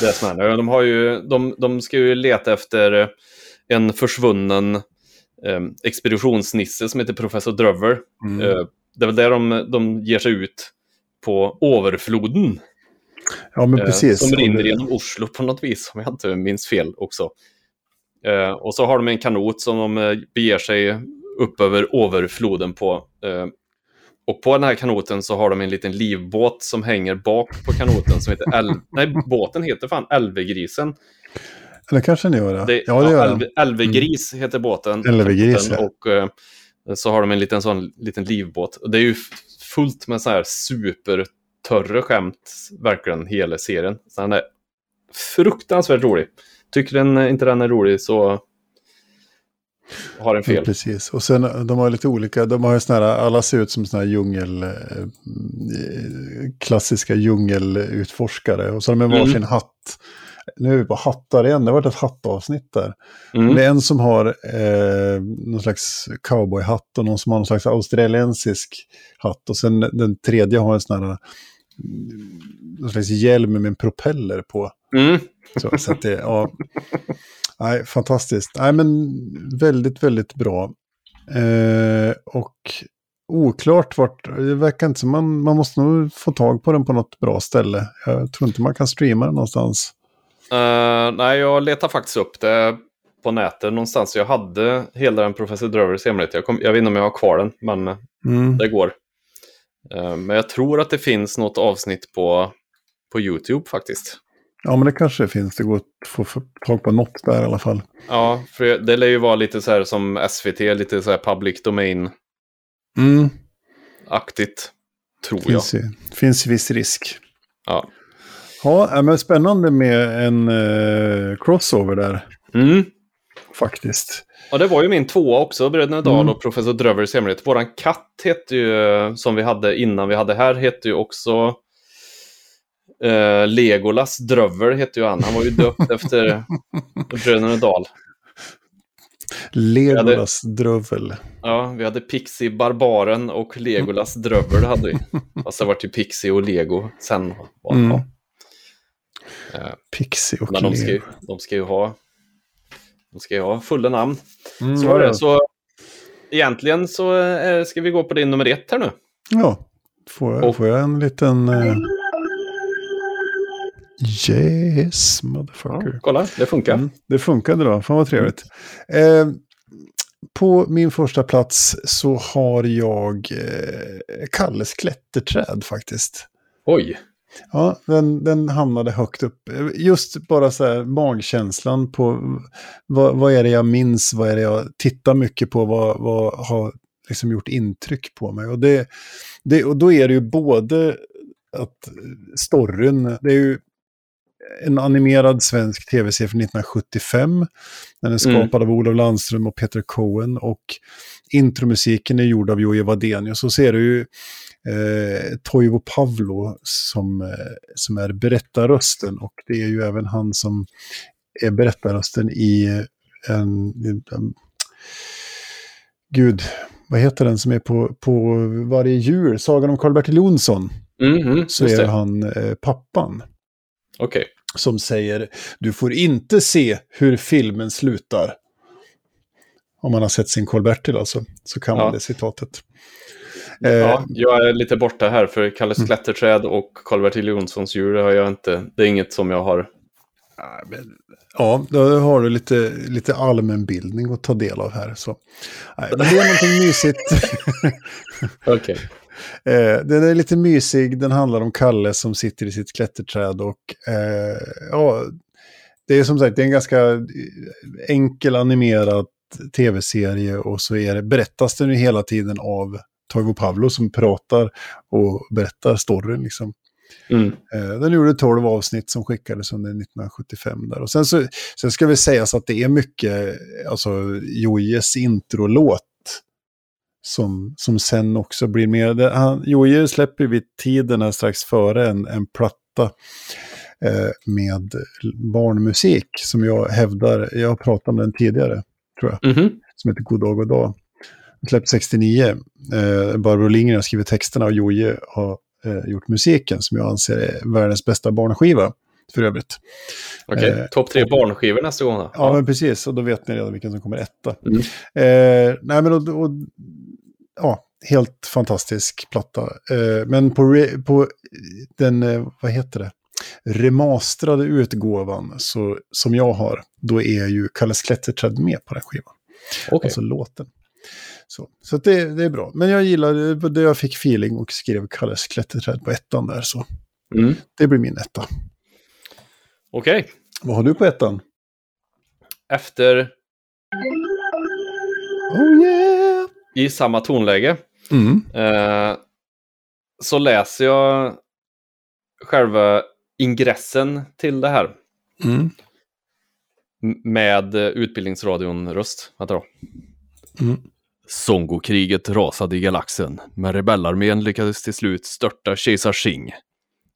det som händer. De, har ju, de, de ska ju leta efter en försvunnen eh, expeditionsnisse som heter Professor Drover. Mm. Eh, det är väl där de, de ger sig ut på överfloden. Ja, men Eh, precis. Som Och rinner genom Oslo på något vis, om jag inte minns fel också. Eh, och så har de en kanot som de eh, beger sig upp över överfloden på. Eh, och på den här kanoten så har de en liten livbåt som hänger bak på kanoten som heter El Nej, båten heter fan Älvegrisen. Eller kanske ni gör det. Det, ja, det gör. Älve- Älvegris heter båten. Älvegris, ja. Och eh, så har de en liten sån liten livbåt. Och det är ju fullt med så här supertörre skämt, verkligen, hela serien. Så den är fruktansvärt rolig. Tycker den, inte den är rolig så har Ja, fel. precis. Och sen de har lite olika, de har ju såna här, alla ser ut som såna här djungel, eh, klassiska djungelutforskare. Och så har de en Mm. varsin hatt. Nu är vi på hattar igen, det har varit ett hattavsnitt där. Mm. Det är en som har eh, någon slags cowboyhatt och någon som har någon slags australiensisk hatt. Och sen den tredje har en sån här, mm, någon slags hjälm med en propeller på. Mm. Så, så att det, ja. Nej, fantastiskt. Nej, men väldigt, väldigt bra. Eh, och oklart vart, det verkar inte som man, man måste nog få tag på den på något bra ställe. Jag tror inte man kan streama den någonstans. Eh, nej, jag letar faktiskt upp det på nätet någonstans. Jag hade hela den Professor Drovers hemlighet. Jag, kom, jag vet inte om jag har kvar den, men Mm. det går. Eh, men jag tror att det finns något avsnitt på, på YouTube faktiskt. Ja, men det kanske finns. Det går att få tag på något där i alla fall. Ja, för det lär ju vara lite så här som SVT, lite så här public domain-aktigt, Mm. tror jag. Finns, ju, finns viss risk. Ja. Ja, äh, men spännande med en eh, crossover där, Mm. faktiskt. Och det var ju min tvåa också, Bröderna Dahl Mm. och Professor Drovers hemlighet. Våran katt hette ju, eh, som vi hade innan vi hade här, hette ju också eh, Legolas Drover hette ju han. Han var ju döpt efter Bröderna Dahl. Legolas drövel. Ja, vi hade Pixie Barbaren och Legolas Drover hade vi. Fast det var till Pixie och Lego sen. Var Mm. Eh, Pixie och Men de ska, ju, Lego. de ska ju ha de ska ju ha fulla namn. Mm, Så, det. så egentligen så eh, ska vi gå på din nummer ett här nu. Ja, får jag, Och- får jag en liten... Eh... Yes, motherfucker. Kolla, det funkar. Mm, det funkade då, fan vad trevligt. Eh, på min första plats så har jag eh, Kalles klätterträd faktiskt. Oj. Ja, den, den hamnade högt upp. Just bara så här magkänslan på vad, vad är det jag minns, vad är det jag tittar mycket på, vad, vad har liksom gjort intryck på mig. Och, det, det, och då är det ju både att storyn, det är ju en animerad svensk tv-serie från 1975. Den är skapad av Olof Landström och Peter Cohen och intromusiken är gjord av Jojje Wadenius. Så ser du ju eh, Toivo Pavlo som, eh, som är berättarrösten och det är ju även han som är berättarrösten i en, en Gud, vad heter den som är på, på varje jul? Sagan om Karl-Bertil Jonsson. Mhm, Så just är det. han eh, pappan Okej. Som säger du får inte se hur filmen slutar. Om man har sett sin Karl-Bertil alltså, så kan man Ja. det citatet. Ja, Eh, jag är lite borta här för Kalle Sklätterträd och Karl-Bertil Jonssons djur har jag inte. Det är inget som jag har. Ja, då har du lite, lite allmänbildning att ta del av här. Så. Nej, men det är någonting mysigt. Okej. Eh, den är lite mysig, den handlar om Kalle som sitter i sitt klätterträd och eh, ja, det är som sagt det är en ganska eh, enkel animerad tv-serie och så är det, berättas den ju hela tiden av Toivo Pavlo som pratar och berättar storyn liksom. Mm. Eh, Den gjorde 12 avsnitt som skickades under 1975 där. Och sen, så, sen ska vi säga så att det är mycket, alltså Jojes introlåt som, som sen också blir mer... Han, Joje släpper vid tiden strax före en, en platta eh, med barnmusik som jag hävdar, jag har pratat om den tidigare, tror jag, Mhm. som heter God dag, god dag. Den släpptes 69. Eh, Barbro Lindgren har skrivit texterna och Joje har eh, gjort musiken som jag anser är världens bästa barnskiva för övrigt. Okej, Eh, topp tre barnskivor nästa gång då? Ja, men precis. Och då vet ni redan vilken som kommer etta. Mm. Eh, nej, men och, och, ja, helt fantastisk platta. Eh, men på, re, på den, eh, vad heter det, remasterade utgåvan så, som jag har, då är ju Kalles Klätterträd med på den skivan. Okej. Alltså låten. Så, så det, det är bra. Men jag gillar det, det jag fick feeling och skrev Kalles Klätterträd på ettan där. Så Mm. det blir min etta. Okej. Vad har du på ettan? Efter, Oh yeah! i samma tonläge, Mm. eh, så läser jag själva ingressen till det här. Mm. Med Utbildningsradion-röst. Vänta då. Mm. Songokriget rasade i galaxen, men rebellarmén lyckades till slut störta kejsar Xing.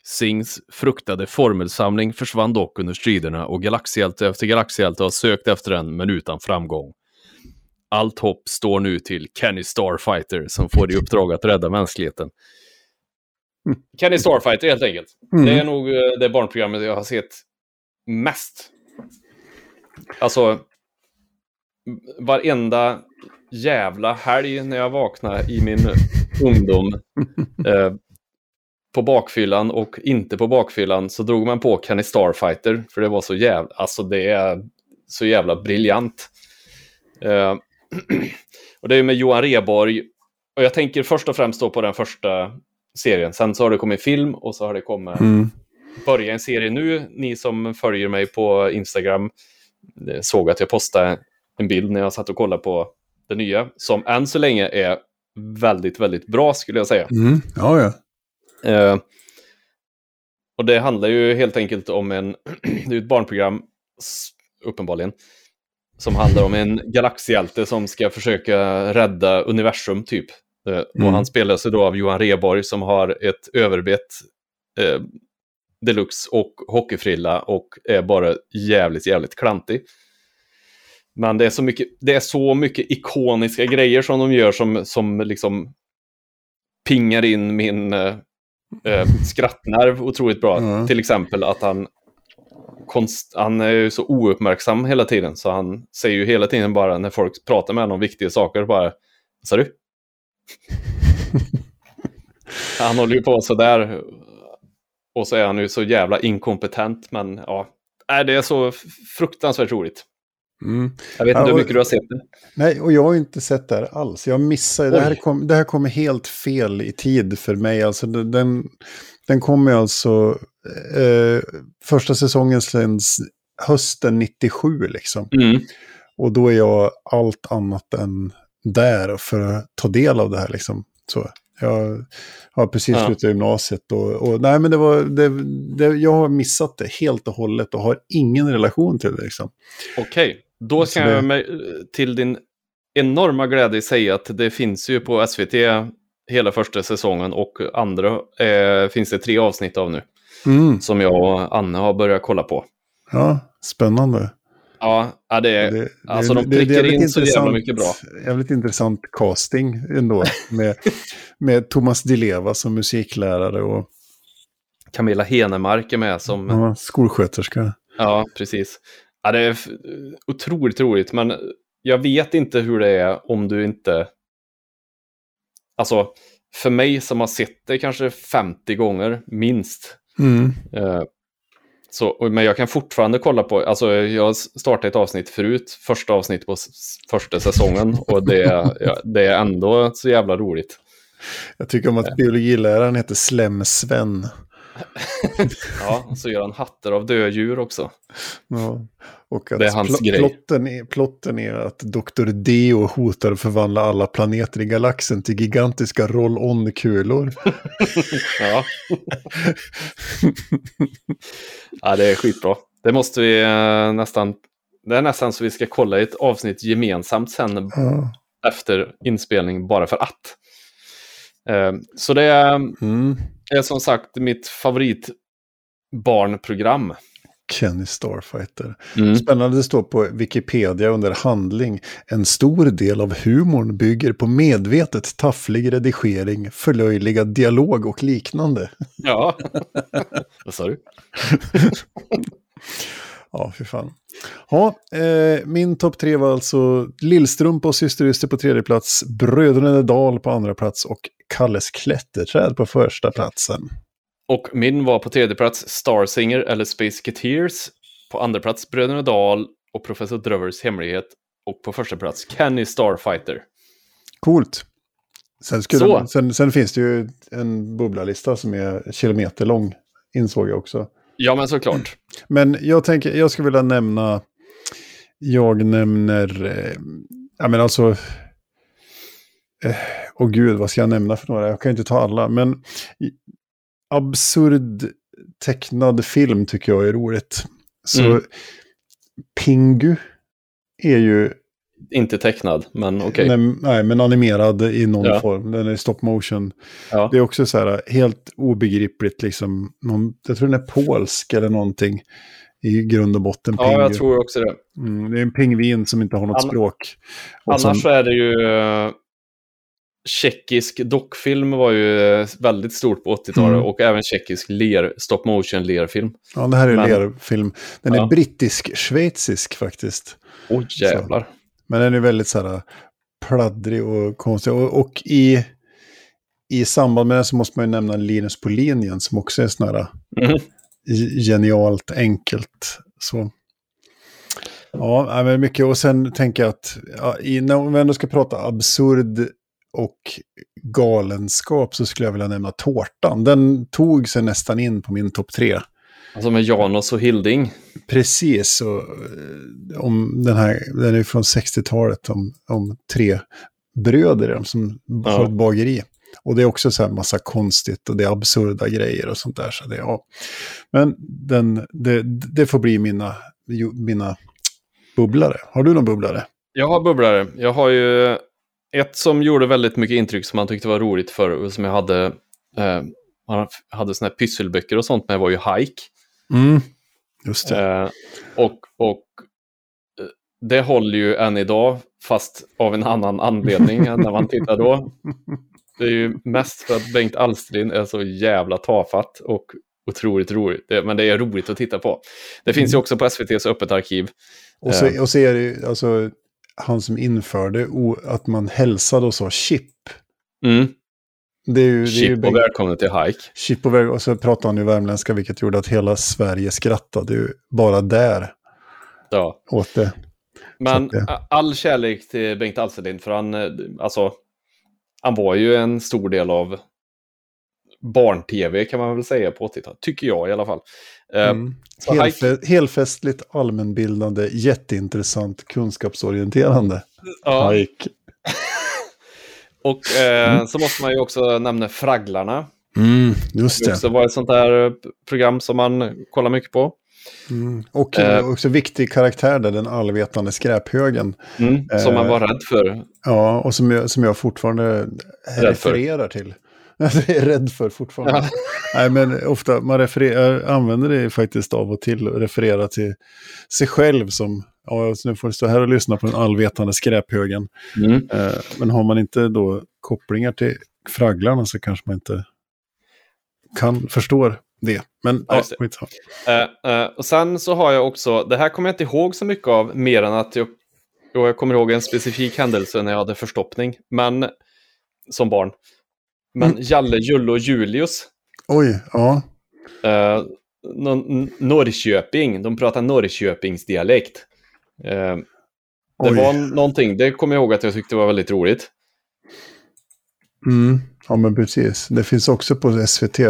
Sings fruktade formelsamling försvann dock under striderna och galaxhjälte efter galaxhjälte har sökt efter den, men utan framgång. Allt hopp står nu till Kenny Starfighter som får i uppdrag att rädda mänskligheten. Kenny Starfighter helt enkelt. Mm. Det är nog eh, det barnprogrammet jag har sett mest. Alltså, varenda jävla helg när jag vaknade i min ungdom eh, på bakfyllan och inte på bakfyllan så drog man på Kenny Starfighter för det var så jävla, alltså det är så jävla briljant. Eh, och det är med Johan Reborg och jag tänker först och främst då på den första serien. Sen så har det kommit film och så har det kommit Mm. börja en serie nu. Ni som följer mig på Instagram såg att jag postade en bild när jag satt och kollade på det nya, som än så länge är väldigt, väldigt bra skulle jag säga. Mm. Ja, ja. Eh, och det handlar ju helt enkelt om en, det är ett barnprogram, uppenbarligen, som handlar om en galaxhjälte som ska försöka rädda universum typ. Eh, Och Mm. han spelas då av Johan Reborg som har ett överbett eh, deluxe och hockeyfrilla och är bara jävligt, jävligt klantig. Men det är så mycket, det är så mycket ikoniska grejer som de gör som, som liksom pingar in min eh, skrattnerv otroligt bra. Ja. Till exempel att han, konst, han är ju så ouppmärksam hela tiden så han säger ju hela tiden bara när folk pratar med honom om viktiga saker bara Vad sa du? han håller ju på sådär och så är han ju så jävla inkompetent men ja, Nej, det är så fruktansvärt roligt. Mm. Jag vet Ja, inte hur och- mycket du har sett det. Nej, och jag har inte sett det här alls. Jag missade, det här, kom, det här kommer helt fel i tid för mig. Alltså, den- den, den kommer alltså, eh, första säsongen sänds hösten 97 liksom. Mm. Och då är jag allt annat än där för att ta del av det här liksom. Så jag har precis Ja. slutat gymnasiet och, och nej men det var, det, det, jag har missat det helt och hållet och har ingen relation till det liksom. Okej, då Så ska det- jag med, till din enorma glädje säga att det finns ju på SVT hela första säsongen och andra eh, finns det tre avsnitt av nu Mm. som jag och Anne har börjat kolla på. Ja, spännande. Ja, det är... Det, alltså, det- de det är prickar jävligt in så jävla mycket bra. Jävligt intressant casting ändå. Med, med Thomas Di Leva som musiklärare och Camilla Henemark är med som... ja, skolsköterska. Ja, precis. Ja, det är otroligt roligt, men jag vet inte hur det är om du inte... Alltså, för mig som har sett det kanske 50 gånger, minst. Mm. Eh, så, men jag kan fortfarande kolla på, alltså jag startade ett avsnitt förut, första avsnitt på första säsongen och det, är- ja, det är ändå så jävla roligt. Jag tycker om att biologiläraren heter Slem-Sven. Ja, och så gör han hattar av dödjur också. Ja. Och att Det är hans grej. Plotten, är, plotten är att Dr. Deo hotar att förvandla alla planeter i galaxen till gigantiska roll-on-kulor. Ja. ja, det är skitbra. Det måste vi eh, nästan, det är nästan så vi ska kolla i ett avsnitt gemensamt sen Ja. efter inspelning bara för att. Eh, Så det är, Mm. Är som sagt mitt favoritbarnprogram. Kenny Starfighter. Mm. Spännande, det står på Wikipedia under handling. En stor del av humorn bygger på medvetet tafflig redigering, förlöjligad dialog och liknande. Ja. Vad sa du? Ja, fy fan. Ja, eh, min topp tre var alltså Lillstrumpa och Syster Yster på tredje plats, Bröderna Dal på andra plats och Kalles klätterträd på första platsen. Och min var på tredje plats Star Singer eller Space Cateers. På andra plats Bröderna Dahl och Professor Drövers hemlighet. Och på första plats Kenny Starfighter. Coolt. Sen, Så. sen, sen finns det ju en bubblalista som är kilometerlång, insåg jag också. Ja, men såklart. Men jag tänker, jag skulle vilja nämna, jag nämner, eh, ja men alltså, eh, åh gud, vad ska jag nämna för några? Jag kan ju inte ta alla, men absurd tecknad film tycker jag är roligt. Så Mm. Pingu är ju, Inte tecknad, men okej. nej, nej, men animerad i någon Ja. form. Den är stop motion. Ja. Det är också så här helt obegripligt, liksom, någon, jag tror den är polsk eller någonting i grund och botten. ja, jag Pingu. tror också det. Mm, det är en pingvin som inte har något Ann- språk. Och Annars som, så är det ju... eh, Tjeckisk dockfilm var ju eh, väldigt stort på 80-talet Mm. och även tjeckisk ler, stop motion lerfilm. ja, det här är men- lerfilm. Den är Ja. brittisk-schweizisk faktiskt. Oj jävlar. Men den är väldigt så här pladdrig och konstig. Och, och i, i samband med den så måste man ju nämna Linus på linjen som också är sån här Mhm. genialt enkelt. Så. Ja, nej, men mycket. Och sen tänker jag att ja, i, när vi ändå ska prata absurd och galenskap så skulle jag vilja nämna Tårtan. Den tog sig nästan in på min topp tre. Alltså med Janos och Hilding. Precis, och, eh, om den här, den är från 60-talet om, om tre bröder som Ja. har ett bageri. Och det är också så här massa konstigt och det är absurda grejer och sånt där. Så det, ja. Men den, det, det får bli mina, mina bubblare. Har du någon bubblare? Jag har bubblare. Jag har ju ett som gjorde väldigt mycket intryck som man tyckte var roligt för och som jag hade. Eh, man hade såna här pysselböcker och sånt med var ju Hike. Mm. Just det. Eh, och, och eh, det håller ju än idag, fast av en annan anledning än när man tittar då. Det är ju mest för att Bengt Alsterlind är så jävla tafatt och otroligt roligt. Men det är roligt att titta på. Det finns ju också på SVTs Öppet arkiv. Och så, och så är det ju alltså, han som införde att man hälsade och sa chip. Mm. Det är ju, Chip och välkommen till Hike. Chip och väg, och så pratade han ju värmländska, vilket gjorde att hela Sverige skrattade ju bara där Ja. åt det. Men det- all kärlek till Bengt Alsterlind, för han, eh, alltså, han var ju en stor del av barn-tv kan man väl säga på 80-talet, tycker jag i alla fall. Eh, Mm. Helfe, helfestligt, allmänbildande, jätteintressant, kunskapsorienterande. ja, Hike. Och eh, så måste man ju också nämna Fragglarna. Mm, just Det det. var ett sånt där eh, program som man kollar mycket på. Mm. Och Eh. också viktig karaktär där, den allvetande skräphögen. Mm, som man Eh. var rädd för. Ja, och som jag, som jag fortfarande refererar till. Jag är rädd för fortfarande. Ja. Nej, men ofta, man refererar, använder det faktiskt av och till och refererar till sig själv som, ja, så nu får du stå här och lyssna på den allvetande skräphögen. Mm. Eh, men har man inte då kopplingar till fragglarna så kanske man inte kan, förstår det. Men Ja, ja, det. Eh, eh, och sen så har jag också, det här kommer jag inte ihåg så mycket av, mer än att jag jag kommer ihåg en specifik händelse när jag hade förstoppning, men som barn. Men Mm. Jalle, Julle och Julius, Oj, ja. eh, Norrköping, de pratar Norrköpingsdialekt. Eh, det Oj. var någonting, det kommer jag ihåg att jag tyckte var väldigt roligt. Mm. Ja, men precis. Det finns också på SVT,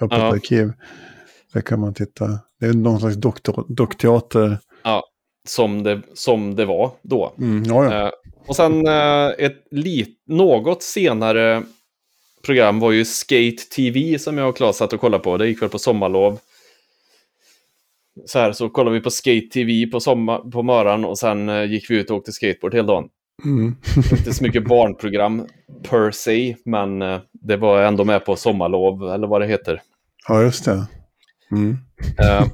Öppet Ja. arkiv. Där kan man titta. Det är någon slags dockteater. Som det, som det var då. Mm, ja, ja. Eh, och sen eh, ett lit, något senare program var ju Skate TV som jag och Claes satt och kollade på. Det gick väl på sommarlov. Så här så kollade vi på Skate TV på, sommar, på morgonen och sen eh, gick vi ut och åkte skateboard hela dagen. Mm. Inte så mycket barnprogram per se, men eh, det var ändå med på sommarlov eller vad det heter. ja, just det. Mm. Eh,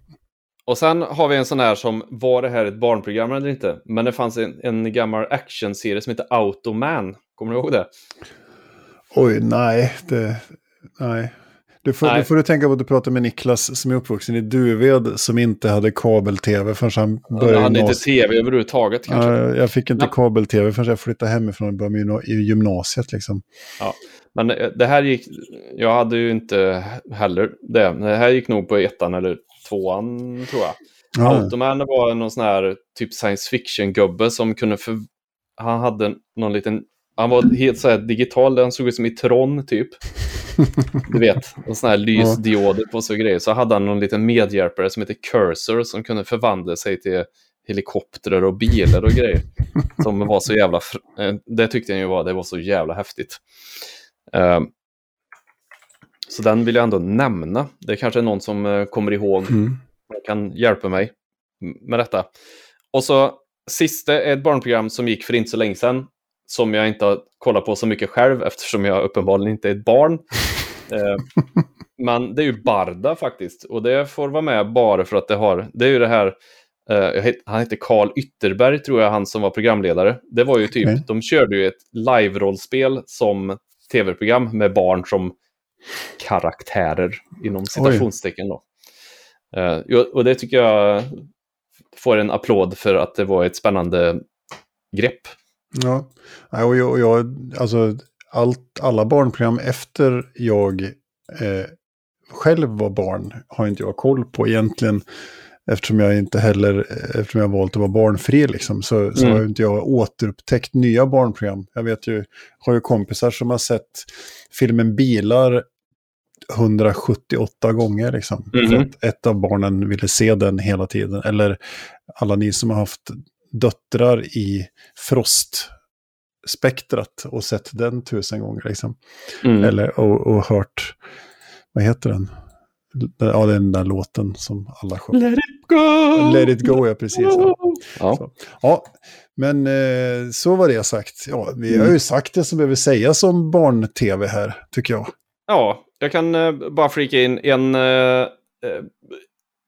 och sen har vi en sån här som, var det här ett barnprogram eller inte? Men det fanns en, en gammal actionserie som heter Automan. Kommer du ihåg det? Oj, nej. Det, nej. Du får. Du får du tänka på att du pratar med Niklas som är uppvuxen i Duved som inte hade kabel-tv förrän han började hade inte tv överhuvudtaget kanske. Ja, jag fick inte Ja. kabel-tv förrän jag flyttade hemifrån och började i gymnasiet. Liksom. Men eh, det här gick, jag hade ju inte heller det. Det här gick nog på ettan eller tvåan tror jag. Ja, Automan var någon sån här typ science fiction-gubbe som kunde för... Han hade någon liten... Han var helt så här digital, han såg ut som i Tron typ. Du vet, och såna här lysdioder på och grejer. Så hade han någon liten medhjälpare som heter Cursor som kunde förvandla sig till helikoptrar och bilar och grejer. Som var så jävla... eh, Det tyckte jag ju var, det var så jävla häftigt. Ehm, så den vill jag ändå nämna. Det är kanske är någon som eh, kommer ihåg Mm. kan hjälpa mig med detta. Och så sista är ett barnprogram som gick för inte så länge sedan. Som jag inte har kollat på så mycket själv eftersom jag uppenbarligen inte är ett barn. eh, men det är ju Barda faktiskt. Och det får vara med bara för att det har, det är ju det här, het- han heter Karl Ytterberg tror jag, han som var programledare. Det var ju typ, Okej. de körde ju ett live-rollspel som tv-program med barn som karaktärer inom citationstecken då. Jo, och det tycker jag får en applåd för att det var ett spännande grepp. Ja, och jag, och jag alltså allt, alla barnprogram efter jag eh, själv var barn har inte jag koll på egentligen. Eftersom jag inte heller, eftersom jag valt att vara barnfri liksom, så, så Mm. har inte jag återupptäckt nya barnprogram. Jag vet ju, har ju kompisar som har sett filmen Bilar 178 gånger liksom. Mhm. För att ett av barnen ville se den hela tiden. Eller alla ni som har haft döttrar i frostspektrat och sett den tusen gånger. Liksom. Mm. Eller, och, och hört, vad heter den? Ja, det är den där låten som alla sjunger. Let it go! Let it go, ja precis. Ja, Ja. Ja men eh, så var det sagt. Ja, vi har ju sagt det som behöver sägas om barn-tv här, tycker jag. ja, jag kan eh, bara flika in en eh,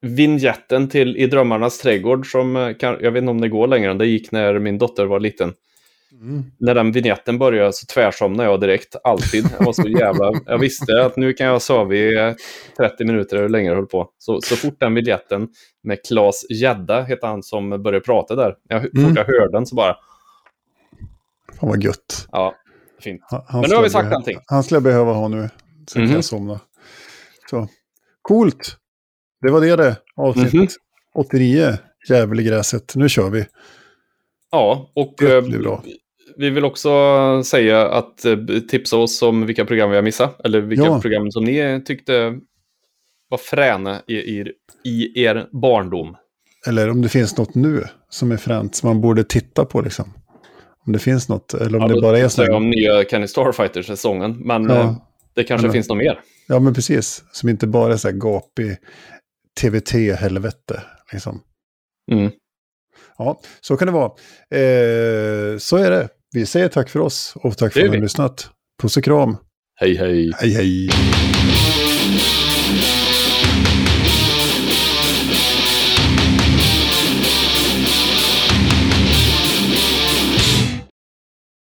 eh, vignetten till I drömmarnas trädgård som eh, kan, jag vet inte om det går längre än det gick när min dotter var liten. När den vignetten började så tvärsomnade jag direkt, alltid. Jag var så jävla... Jag visste att nu kan jag sova i eh, 30 minuter eller längre jag höll på. Så, så fort den vignetten med Klas Gädda, heter han som började prata där. Jag, fort Mm. jag hörde den så bara, Fan vad gött. ja, fint. Han, han Men nu har vi sagt behö- allting. Han skulle jag behöva ha nu. Så kan Mhm. jag somna. Så. Coolt. Det var det det. Avsnitt Mhm. 89. Jävel i gräset. Nu kör vi. Ja, och eh, vi vill också säga att eh, tipsa oss om vilka program vi har missat. Eller vilka Ja. program som ni tyckte var fräna i, i, i er barndom. Eller om det finns något nu som är fränt som man borde titta på liksom. Om det finns något. Eller om Ja, det bara är tipsar jag så. om nya Kenny Starfighter-säsongen. Men Ja. eh, det kanske Eller- finns något mer. Ja, men precis. Som inte bara är så här gapig TVT-helvete. Liksom. Mm. Ja, så kan det vara. Eh, så är det. Vi säger tack för oss och tack för att ni har lyssnat. Puss och kram. Hej hej! Hej hej.